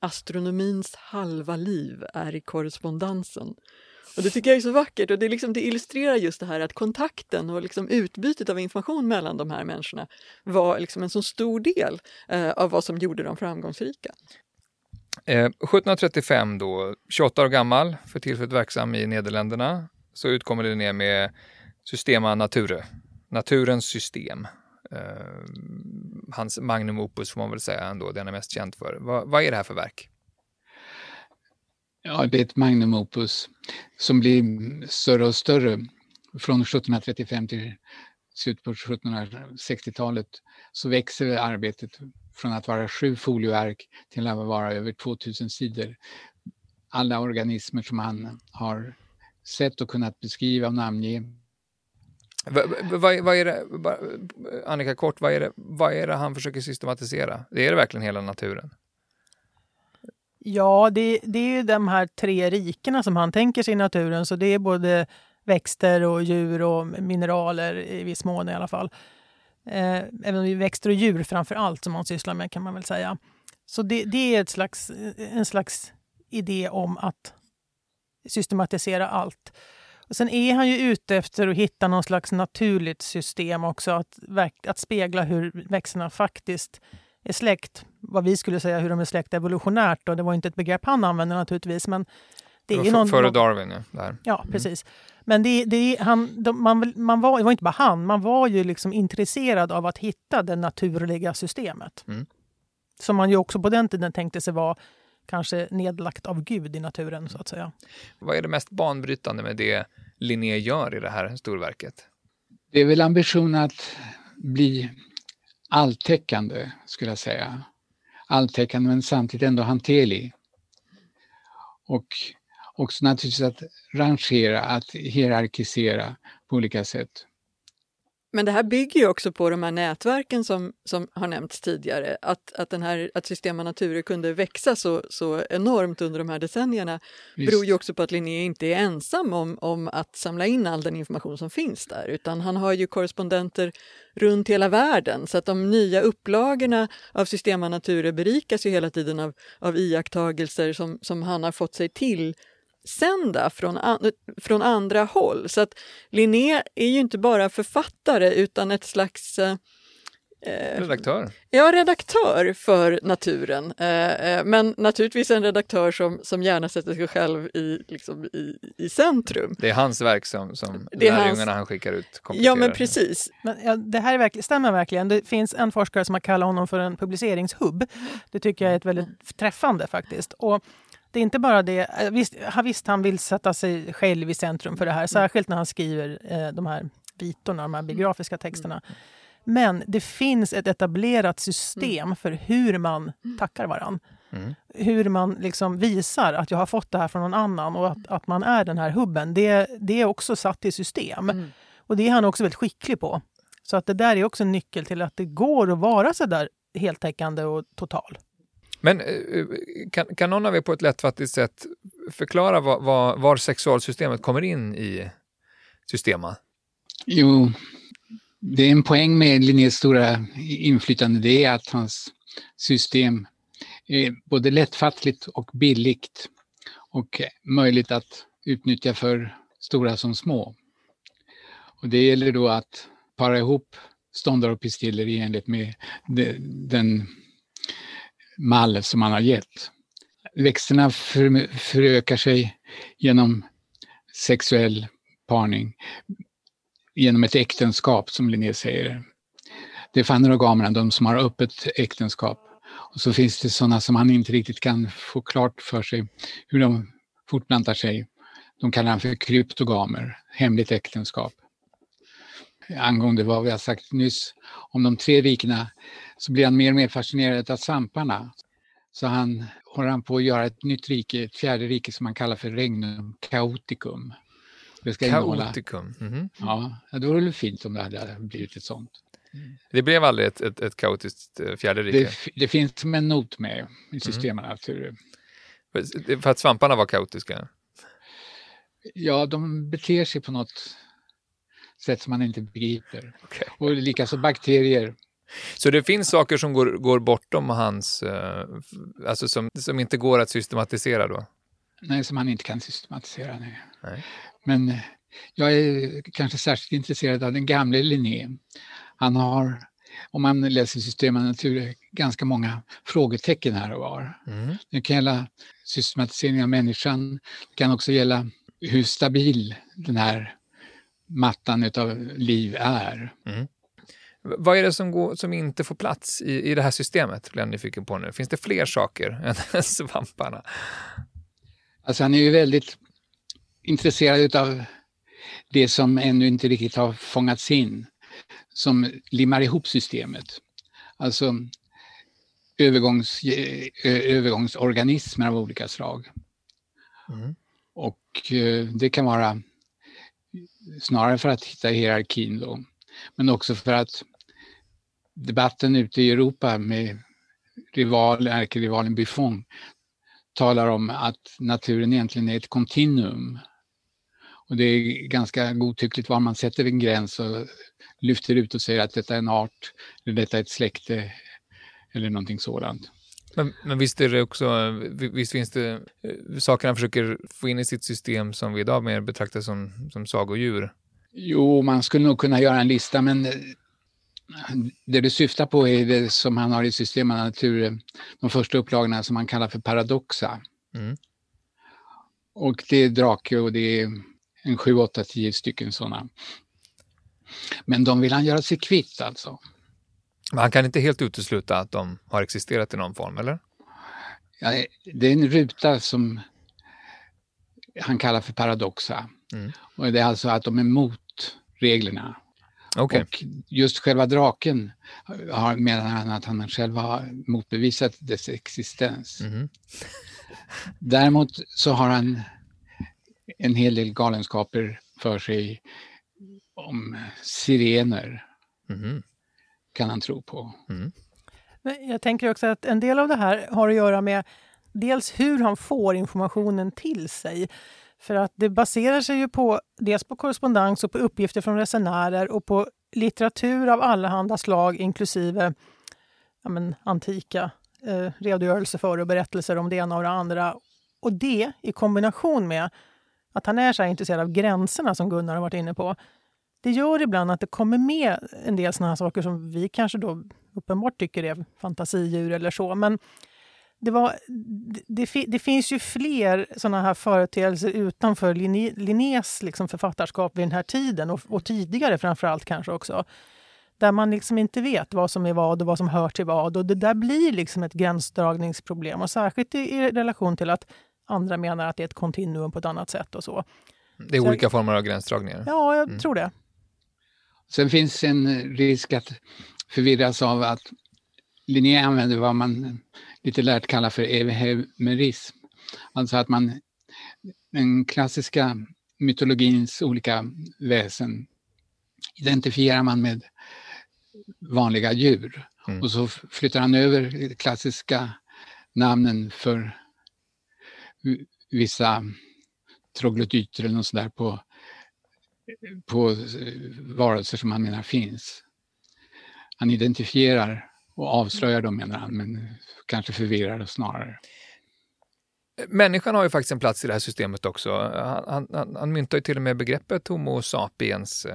astronomins halva liv är i korrespondensen. Och Det tycker jag är så vackert och det, liksom, det illustrerar just det här att kontakten och liksom utbytet av information mellan de här människorna var liksom en så stor del eh, av vad som gjorde dem framgångsrika. Eh, 1735 då, 28 år gammal, för tillfället verksam i Nederländerna, så utkommer Linné med Systema Nature, naturens system. Eh, hans magnum opus får man väl säga ändå, det han är mest känd för. Va, vad är det här för verk? Ja, det är ett magnum opus som blir större och större från 1735 till slutet på 1760-talet så växer arbetet från att vara sju folioark till att vara över 2000 sidor. Alla organismer som han har sett och kunnat beskriva och namnge. Vad, vad, vad är det, Annika kort, vad är, det, vad är det han försöker systematisera? Det är det verkligen hela naturen? Ja, det, det är ju de här tre rikena som han tänker sig i naturen. Så det är både växter och djur och mineraler i viss mån i alla fall. Eh, även om det är växter och djur framför allt som han sysslar med kan man väl säga. Så det, det är ett slags, en slags idé om att systematisera allt. Och sen är han ju ute efter att hitta någon slags naturligt system också, att, att spegla hur växterna faktiskt är släkt, vad vi skulle säga hur de är släkt evolutionärt. Då. Det var inte ett begrepp han använde naturligtvis. Men det är någon, före Darwin, ja. Där. Ja, mm. precis. Men det, det, han, de, man, man var, det var inte bara han, man var ju liksom intresserad av att hitta det naturliga systemet. Mm. Som man ju också på den tiden tänkte sig var kanske nedlagt av Gud i naturen, så att säga. Vad är det mest banbrytande med det Linné gör i det här storverket? Det är väl ambitionen att bli alltäckande, skulle jag säga. Alltäckande men samtidigt ändå hanterlig. Och också naturligtvis att rangera, att hierarkisera på olika sätt. Men det här bygger ju också på de här nätverken som, som har nämnts tidigare. Att, att, den här, att Systema Nature kunde växa så, så enormt under de här decennierna Visst. beror ju också på att Linné inte är ensam om, om att samla in all den information som finns där, utan han har ju korrespondenter runt hela världen. Så att de nya upplagorna av Systema Nature berikas ju hela tiden av, av iakttagelser som, som han har fått sig till sända från, an från andra håll. Så att Linné är ju inte bara författare utan ett slags eh, eh redaktör? Ja, redaktör för naturen. Eh, eh, men naturligtvis en redaktör som, som gärna sätter sig själv i, liksom, i, i centrum. Det är hans verk som, som lärjungarna hans... han skickar ut Ja, men precis. Men, ja, det här är verkligen, stämmer verkligen. Det finns en forskare som har kallat honom för en publiceringshubb. Det tycker jag är ett väldigt träffande faktiskt. Och det är inte bara det. Eh, visst, visst, han vill sätta sig själv i centrum för det här, särskilt när han skriver eh, de här vitorna, de här biografiska texterna. Men det finns ett etablerat system för hur man tackar varann. Mm. Hur man liksom visar att jag har fått det här från någon annan och att, att man är den här hubben. Det, det är också satt i system. Mm. Och det är han också väldigt skicklig på. Så att det där är också en nyckel till att det går att vara så där heltäckande och total. Men eh, eh, kan, kan någon av er på ett lättfattigt sätt förklara var, var, var sexualsystemet kommer in i Systema? Jo, det är en poäng med Linnés stora inflytande, det är att hans system är både lättfattligt och billigt och möjligt att utnyttja för stora som små. Och det gäller då att para ihop ståndar och pistiller i enlighet med den mall som man har gett. Växterna för, förökar sig genom sexuell parning, genom ett äktenskap som Linné säger. Det är fanerogamerna, de som har öppet äktenskap. Och så finns det sådana som han inte riktigt kan få klart för sig hur de fortplantar sig. De kallar han för kryptogamer, hemligt äktenskap. Angående vad vi har sagt nyss om de tre rikena så blir han mer och mer fascinerad av svamparna. Så han håller han på att göra ett nytt rike, ett fjärde rike som han kallar för Regnum Chaoticum. Det ska Chaoticum? Mm -hmm. Ja, det vore väl fint om det hade blivit ett sånt. Det blev aldrig ett, ett, ett kaotiskt eh, fjärde rike? Det, det, finns som en not med i systemen. Mm. För, för att svamparna var kaotiska? Ja, de beter sig på något sätt som man inte begriper. Okay. Och likaså bakterier så det finns saker som går, går bortom hans, eh, alltså som, som inte går att systematisera då? Nej, som han inte kan systematisera. Nej. nej. Men eh, jag är kanske särskilt intresserad av den gamle Linné. Han har, om man läser system av natur, ganska många frågetecken här och var. Mm. Det kan gälla systematisering av människan. Det kan också gälla hur stabil den här mattan av liv är. Mm. Vad är det som, går, som inte får plats i, i det här systemet? Blir jag nyfiken på nu. Finns det fler saker än svamparna? Alltså han är ju väldigt intresserad av det som ännu inte riktigt har fångats in, som limmar ihop systemet. Alltså övergångs, övergångsorganismer av olika slag. Mm. Och det kan vara snarare för att hitta hierarkin då, men också för att debatten ute i Europa med rival, ärkerivalen Buffon talar om att naturen egentligen är ett kontinuum. Och det är ganska godtyckligt var man sätter en gräns och lyfter ut och säger att detta är en art, eller detta är ett släkte eller någonting sådant. Men, men visst är det också, visst finns det eh, saker han försöker få in i sitt system som vi idag mer betraktar som, som sagodjur? Jo, man skulle nog kunna göra en lista, men det du syftar på är det som han har i System och natur, de första upplagorna som han kallar för paradoxa. Mm. Och det är drake och det är en sju, åtta, tio stycken sådana. Men de vill han göra sig kvitt alltså. Men han kan inte helt utesluta att de har existerat i någon form, eller? Ja, det är en ruta som han kallar för paradoxa. Mm. Och det är alltså att de är mot reglerna. Okej. Och just själva draken har, menar han att han själv har motbevisat dess existens. Mhm. Däremot så har han en hel del galenskaper för sig om sirener, Mhm. kan han tro på. Men jag tänker också att en del av det här har att göra med dels hur han får informationen till sig. För att det baserar sig ju på dels på korrespondens och på uppgifter från resenärer och på litteratur av allehanda slag inklusive ja, men, antika eh, redogörelser för och berättelser om det ena och det andra. Och det i kombination med att han är så här intresserad av gränserna som Gunnar har varit inne på. Det gör ibland att det kommer med en del såna här saker som vi kanske då uppenbart tycker är fantasidjur eller så. Men det, var, det, det, fi- det finns ju fler såna här företeelser utanför Linné, Linnés liksom författarskap vid den här tiden och, och tidigare framför allt kanske också. Där man liksom inte vet vad som är vad och vad som hör till vad. Och det där blir liksom ett gränsdragningsproblem. Och särskilt i, i relation till att andra menar att det är ett kontinuum på ett annat sätt och så. Det är Så- olika former av gränsdragningar. Ja, jag Mm. tror det. Sen finns en risk att förvirras av att Linné använder vad man lite lärt kallar för evehemerism. Alltså att man den klassiska mytologins olika väsen identifierar man med vanliga djur. Mm. Och så flyttar han över de klassiska namnen för vissa troglodyter eller något sådär på, på varelser som han menar finns. Han identifierar och avslöjar dem menar han, men kanske förvirrar snarare. Människan har ju faktiskt en plats i det här systemet också. Han, han, han, myntar ju till och med begreppet Homo sapiens.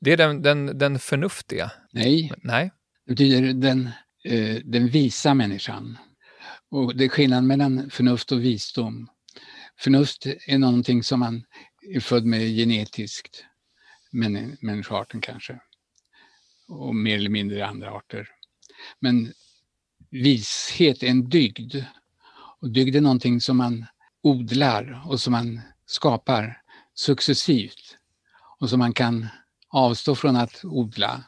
Det är den, den, den förnuftiga. Nej, Nej, det betyder den, eh, den visa människan. Och det är skillnad mellan förnuft och visdom. Förnuft är någonting som man är född med genetiskt, men, människoarten kanske. Och mer eller mindre andra arter. Men vishet är en dygd. Och dygd är någonting som man odlar och som man skapar successivt. Och som man kan avstå från att odla.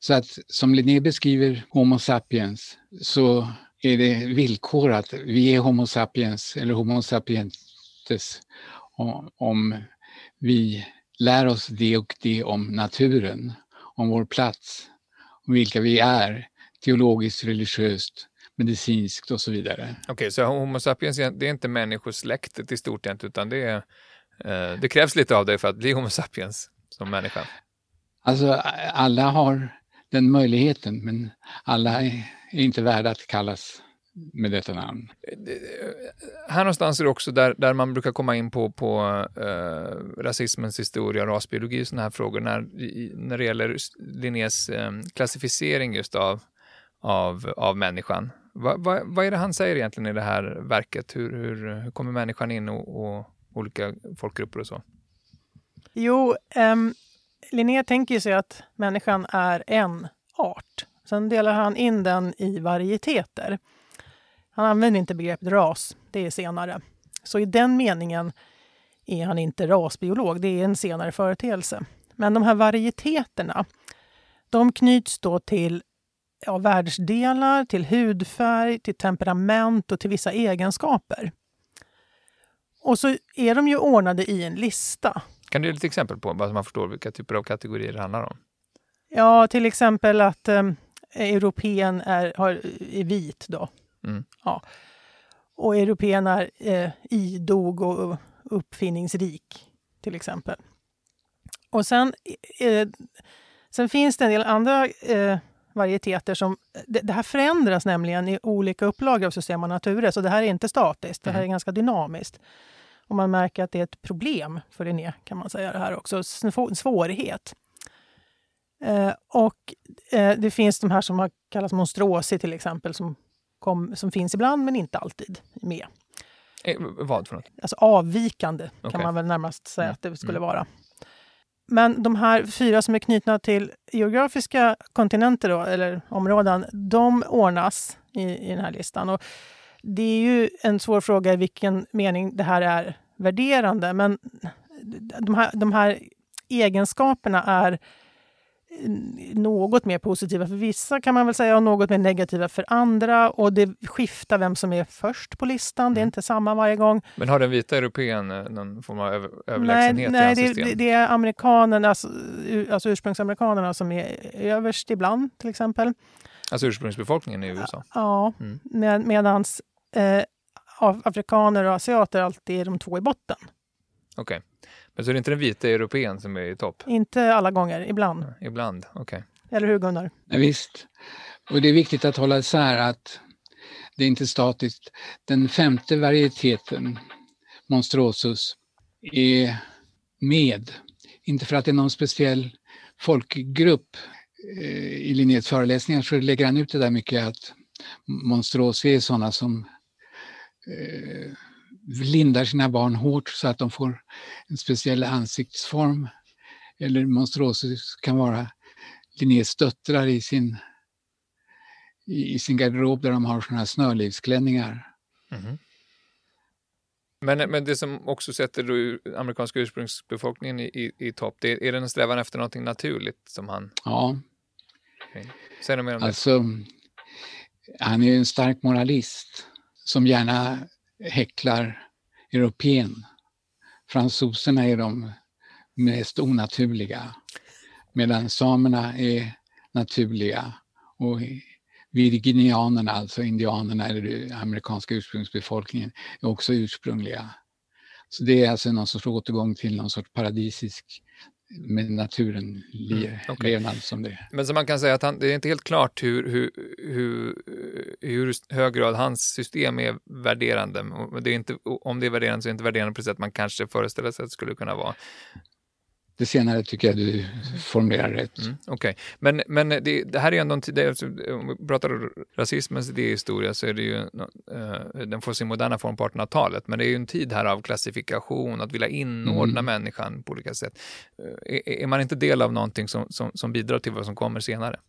Så att som Linné beskriver Homo sapiens så är det villkorat. Vi är Homo sapiens eller Homo sapientes om, om vi lär oss det och det om naturen, om vår plats, om vilka vi är, teologiskt, religiöst, medicinskt och så vidare. okej, så Homo sapiens, det är inte människosläktet i stort egentligen, utan det, är, eh, det krävs lite av dig för att bli Homo sapiens som människa. Alltså alla har den möjligheten men alla är inte värda att kallas med detta namn. Här någonstans är det också där, där man brukar komma in på, på eh, rasismens historia, rasbiologi och sådana här frågor när, när det gäller Linnés eh, klassificering just av, av, av människan. Va, va, vad är det han säger egentligen i det här verket? Hur, hur, hur kommer människan in och, och olika folkgrupper och så? Jo, ehm, um, Linné tänker sig att människan är en art. Sen delar han in den i varieteter. Han använder inte begreppet ras, det är senare. Så i den meningen är han inte rasbiolog, det är en senare företeelse. Men de här varieteterna, de knyts då till ja, världsdelar, till hudfärg, till temperament och till vissa egenskaper. Och så är de ju ordnade i en lista. Kan du ge lite exempel på vad man förstår vilka typer av kategorier det handlar om? Ja, till exempel att eh, europeen är, har, är vit. Då. Mm. Ja. Och europeen är eh, idog och uppfinningsrik, till exempel. Och sen, eh, sen finns det en del andra eh, varieteter som... Det, det här förändras nämligen i olika upplagor av System och Nature, så det här är inte statiskt, det här är ganska dynamiskt. Och man märker att det är ett problem för Linné, kan man säga det här också, en svå- en svårighet. Eh, och eh, det finns de här som har kallats monstruosi till exempel, som, kom, som finns ibland men inte alltid med. Eh, vad för något? Alltså avvikande Okej. kan man väl närmast säga Mm. att det skulle Mm. vara. Men de här fyra som är knutna till geografiska kontinenter då, eller områden, de ordnas i, i den här listan. Och det är ju en svår fråga i vilken mening det här är värderande, men de här, de här egenskaperna är något mer positiva för vissa kan man väl säga och något mer negativa för andra. Och det skiftar vem som är först på listan. Det är Mm. inte samma varje gång. Men har den vita europeen eh, någon form av över, överlägsenhet Nej, i nej det, det, det är amerikanerna, alltså, alltså ursprungsamerikanerna som är överst ibland till exempel. Alltså ursprungsbefolkningen i USA? Ja, Mm. med, medans eh, af- afrikaner och asiater alltid är de två i botten. Okej. Men så är det inte den vita europeen som är i topp? Inte alla gånger, ibland. Ibland? Okej. Eller hur Gunnar? Ja, visst. Och det är viktigt att hålla isär att det är inte statiskt. Den femte varieteten, Monstrosus, är med. Inte för att det är någon speciell folkgrupp. Eh, I Linnés föreläsningar så lägger han ut det där mycket att Monstrosi är sådana som eh, lindar sina barn hårt så att de får en speciell ansiktsform. Eller Monstrosus kan vara Linnés döttrar i sin, i, i sin garderob där de har såna här snörlivsklänningar. Mhm. Men, men det som också sätter amerikanska ursprungsbefolkningen i, i, i topp, det är, det en strävan efter någonting naturligt som han... Ja, Säg något mer om det. alltså han är ju en stark moralist som gärna häcklar europeen. Fransoserna är de mest onaturliga medan samerna är naturliga och virginianerna, alltså indianerna eller den amerikanska ursprungsbefolkningen, är också ursprungliga. Så det är alltså någon sorts återgång till någon sorts paradisisk med naturen le- Mm, okej. levnad som det är. Men så man kan säga att han, det är inte helt klart hur, hur, hur, hur hög grad hans system är värderande. Det är inte, om det är värderande så är det inte värderande på det sätt man kanske föreställer sig att det skulle kunna vara. Det senare tycker jag du formulerar rätt. Mm, Okej, men, men det, det här är ju ändå en tid, alltså, om vi pratar rasismens idéhistoria så är det ju, eh, den får sin moderna form på 1800-talet, men det är ju en tid här av klassifikation, att vilja inordna Mm. människan på olika sätt. Eh, Är, är man inte del av någonting som, som, som bidrar till vad som kommer senare?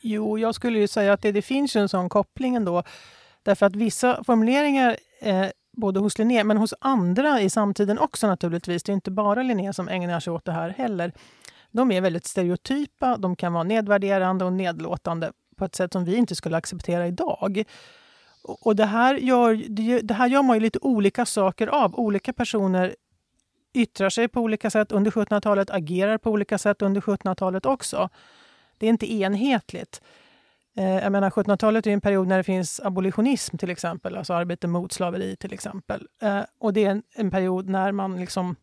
Jo, jag skulle ju säga att det, det finns ju en sån koppling ändå. Därför att vissa formuleringar, eh, både hos Linné men hos andra i samtiden också naturligtvis, det är inte bara Linné som ägnar sig åt det här heller. De är väldigt stereotypa, de kan vara nedvärderande och nedlåtande på ett sätt som vi inte skulle acceptera idag. Och det här gör- det här gör man ju lite olika saker av. Olika personer yttrar sig på olika sätt under 1700-talet, agerar på olika sätt under 1700-talet också. Det är inte enhetligt. Eh, jag menar 1700-talet är en period när det finns abolitionism till exempel, alltså arbete mot slaveri till exempel. Eh, och det är en, en period när man liksom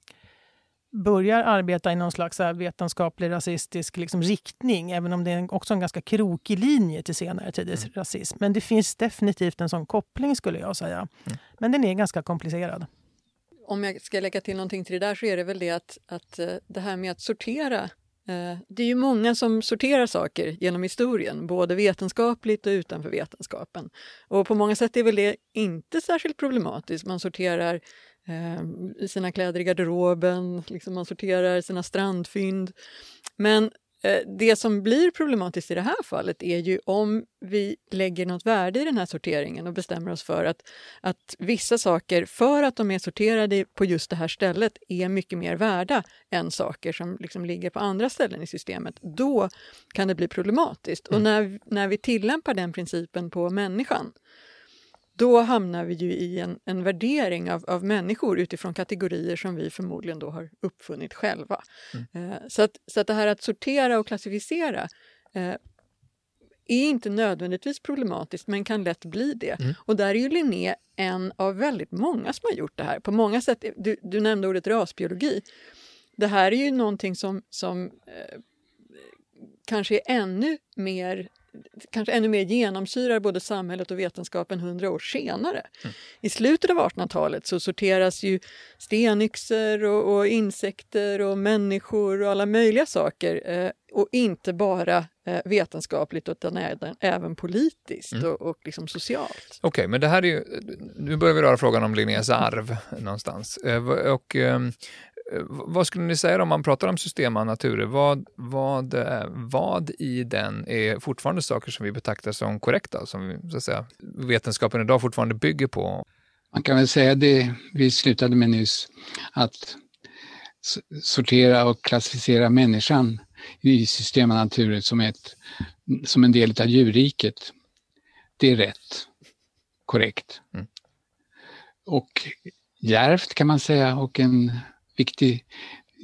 börjar arbeta i någon slags vetenskaplig rasistisk liksom riktning, även om det är också en ganska krokig linje till senare tiders rasism. Men det finns definitivt en sån koppling skulle jag säga. Men den är ganska komplicerad. Om jag ska lägga till någonting till det där så är det väl det att, att eh, det här med att sortera Eh, det är ju många som sorterar saker genom historien, både vetenskapligt och utanför vetenskapen. Och på många sätt är väl det inte särskilt problematiskt. Man sorterar ehm, sina kläder i garderoben, liksom man sorterar sina strandfynd. Men det som blir problematiskt i det här fallet är ju om vi lägger något värde i den här sorteringen och bestämmer oss för att, att vissa saker, för att de är sorterade på just det här stället, är mycket mer värda än saker som liksom ligger på andra ställen i systemet. Då kan det bli problematiskt. Och när, när vi tillämpar den principen på människan, då hamnar vi ju i en, en värdering av, av människor utifrån kategorier som vi förmodligen då har uppfunnit själva. Eh, så, att, så att det här att sortera och klassificera eh, är inte nödvändigtvis problematiskt men kan lätt bli det. Mm. Och där är ju Linné en av väldigt många som har gjort det här. På många sätt, du, du nämnde ordet rasbiologi. Det här är ju någonting som, som eh, kanske är ännu mer kanske ännu mer genomsyrar både samhället och vetenskapen hundra år senare. Mm. I slutet av 1800-talet så sorteras ju stenyxor och, och, insekter och människor och alla möjliga saker eh, och inte bara eh, vetenskapligt utan även, även politiskt mm. och, och liksom socialt. Okej, okay, men det här är ju, nu börjar vi röra frågan om Linnés arv någonstans. Eh, och, ehm, Eh, vad skulle ni säga om man pratar om systemanaturer? Vad, vad, eh, vad i den är fortfarande saker som vi betraktar som korrekta, som så att säga, vetenskapen idag fortfarande bygger på? Man kan väl säga det vi slutade med nyss, att sortera och klassificera människan i systemanaturer som, ett, som en del av djurriket. Det är rätt, korrekt. Mm. Och djärvt kan man säga och en viktig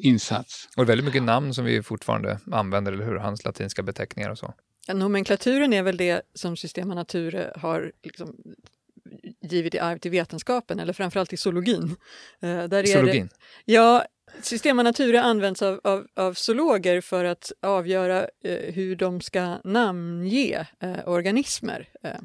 insats. Och väldigt mycket namn som vi fortfarande använder, eller hur? Hans latinska beteckningar och så. Ja, nomenklaturen är väl det som Systema Nature har liksom givit i arv till vetenskapen, eller framförallt till zoologin. Uh, där Zoologin? Det, ja, Systema Natura används av, av, av zoologer för att avgöra uh, hur de ska namnge uh, organismer. Eh,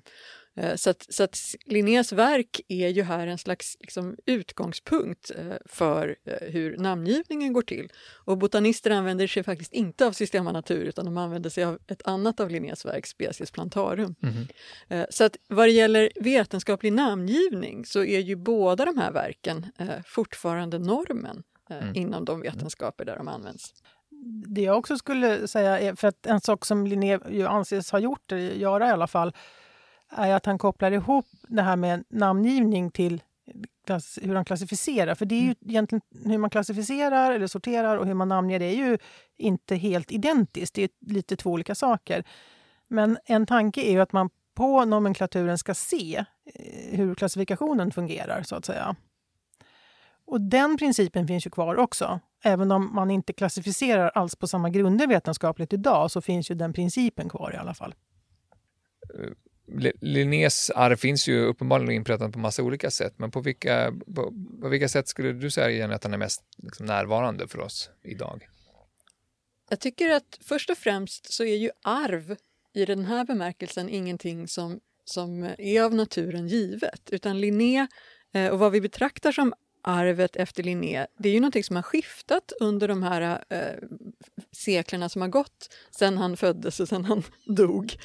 så att, så att Linnés verk är ju här en slags liksom, utgångspunkt eh, för eh, hur namngivningen går till. Och botanister använder sig faktiskt inte av Systema Natur utan de använder sig av ett annat av Linnés verk, Species Plantarum. Mm. Så att vad det gäller vetenskaplig namngivning så är ju båda de här verken fortfarande normen mm. inom de vetenskaper där de används det jag också skulle säga är, för att en sak som Linné ju anses ha gjort, göra i alla fall, är att han kopplar ihop det här med namngivning till klass, hur han klassificerar. För det är ju mm. egentligen hur man klassificerar eller sorterar och hur man namnger det är ju inte helt identiskt. Det är lite två olika saker. Men en tanke är ju att man på nomenklaturen ska se eh, hur klassifikationen fungerar, så att säga. Och den principen finns ju kvar också. Även om man inte klassificerar alls på samma grunder vetenskapligt idag så finns ju den principen kvar i alla fall. Linnés arv finns ju uppenbarligen inpräntat på massa olika sätt, men på vilka, på, på vilka sätt skulle du säga igen att han är mest liksom, närvarande för oss idag? Jag tycker att först och främst så är ju arv i den här bemärkelsen ingenting som, som är av naturen givet, utan Linné eh, och vad vi betraktar som arvet efter Linné, det är ju någonting som har skiftat under de här eh, seklerna som har gått sedan han föddes och sedan han dog.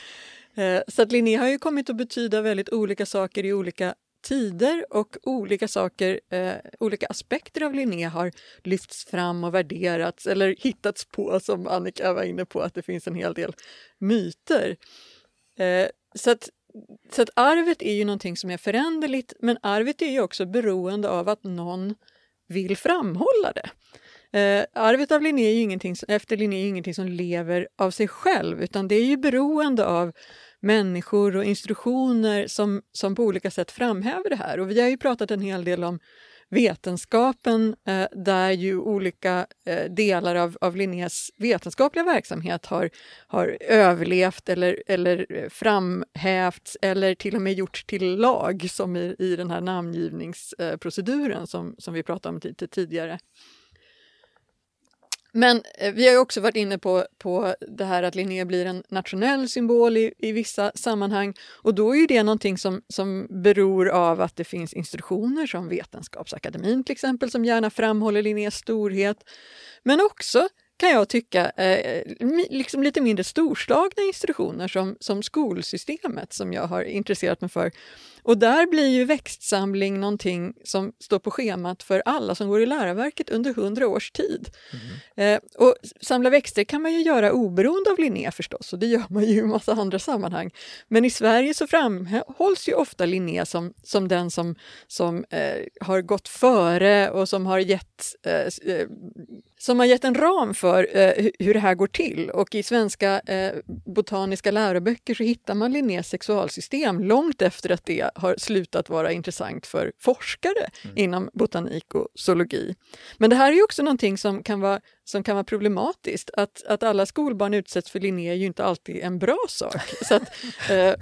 Eh, så att Linné har ju kommit att betyda väldigt olika saker i olika tider och olika saker, eh, olika aspekter av Linné har lyfts fram och värderats eller hittats på som Annika var inne på att det finns en hel del myter. Eh, så att, så att arvet är ju någonting som är föränderligt men arvet är ju också beroende av att någon vill framhålla det. Eh, arvet av Linné är ju ingenting, efter Linné är ingenting som lever av sig själv utan det är ju beroende av människor och institutioner som, som på olika sätt framhäver det här. Och vi har ju pratat en hel del om vetenskapen eh, där ju olika eh, delar av, av Linnés vetenskapliga verksamhet har, har överlevt eller, eller eh, framhävts eller till och med gjorts till lag som i, i den här namngivningsproceduren som, som vi pratade om tidigare. Men eh, vi har också varit inne på, på det här att Linné blir en nationell symbol i, i vissa sammanhang och då är ju det någonting som, som beror av att det finns institutioner som Vetenskapsakademin till exempel som gärna framhåller Linnés storhet. Men också kan jag tycka, eh, liksom lite mindre storslagna institutioner som, som skolsystemet som jag har intresserat mig för och där blir ju växtsamling någonting som står på schemat för alla som går i lärarverket under hundra års tid. Mm. Eh, och samla växter kan man ju göra oberoende av Linné förstås, och det gör man ju i massa andra sammanhang. Men i Sverige så framhålls ju ofta Linné som, som den som, som eh, har gått före och som har gett eh, eh som har gett en ram för eh, hur det här går till. Och i svenska eh, botaniska läroböcker så hittar man Linnés sexualsystem långt efter att det har slutat vara intressant för forskare mm. inom botanik och zoologi. Men det här är också någonting som kan vara, som kan vara problematiskt. Att, att alla skolbarn utsätts för Linné är ju inte alltid en bra sak. Så att, eh,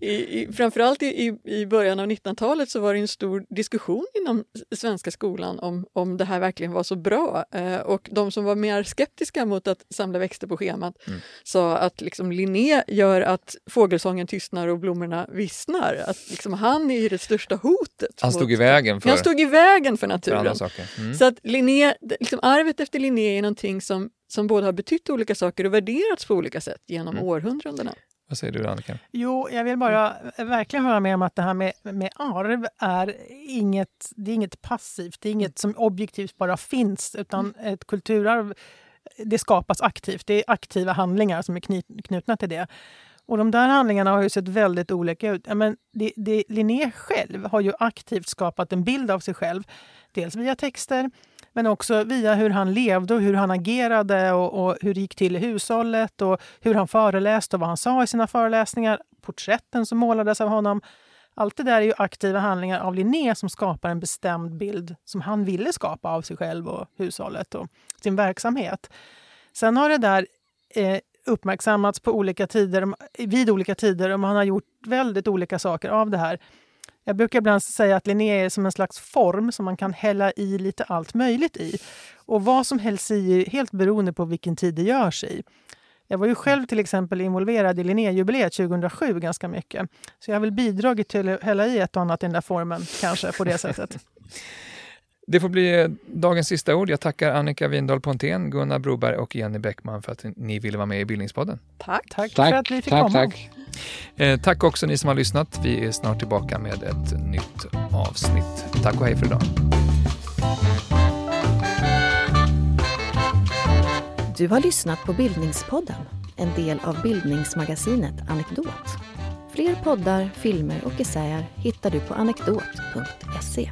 i, i, framförallt i, i början av 1900-talet så var det en stor diskussion inom svenska skolan om, om det här verkligen var så bra. Eh, och de som var mer skeptiska mot att samla växter på schemat mm. sa att liksom Linné gör att fågelsången tystnar och blommorna vissnar. Att liksom han är det största hotet. Han stod i vägen för, han stod i vägen för naturen. För mm. Så att Linné, liksom arvet efter Linné är någonting som, som både har betytt olika saker och värderats på olika sätt genom mm. århundradena. Vad säger du Annika? Jo, jag vill bara verkligen hålla med om att det här med, med arv är inget, det är inget passivt, det är inget som objektivt bara finns, utan mm. ett kulturarv det skapas aktivt. Det är aktiva handlingar som är knutna till det. Och de där handlingarna har ju sett väldigt olika ut. Men det, det, Linné själv har ju aktivt skapat en bild av sig själv. Dels via texter, men också via hur han levde och hur han agerade och, och, hur det gick till i hushållet och hur han föreläste och vad han sa i sina föreläsningar. Porträtten som målades av honom. Allt det där är ju aktiva handlingar av Linné som skapar en bestämd bild som han ville skapa av sig själv och hushållet och sin verksamhet. Sen har det där eh, uppmärksammats på olika tider, vid olika tider och man har gjort väldigt olika saker av det här. Jag brukar ibland säga att Linné är som en slags form som man kan hälla i lite allt möjligt i. Och vad som hälls i är helt beroende på vilken tid det görs i. Jag var ju själv till exempel involverad i Linnéjubileet 2007 ganska mycket. Så jag har väl bidragit till att hälla i ett och annat i den där formen, kanske på det sättet. Det får bli dagens sista ord. Jag tackar Annika Windahl Pontén, Gunnar Broberg och Jenny Bäckman för att ni ville vara med i Bildningspodden. Tack, tack, tack för att vi fick tack, komma. Tack. Eh, tack också ni som har lyssnat. Vi är snart tillbaka med ett nytt avsnitt. Tack och hej för idag. Du har lyssnat på Bildningspodden, en del av bildningsmagasinet Anekdot. Fler poddar, filmer och essäer hittar du på anekdot.se.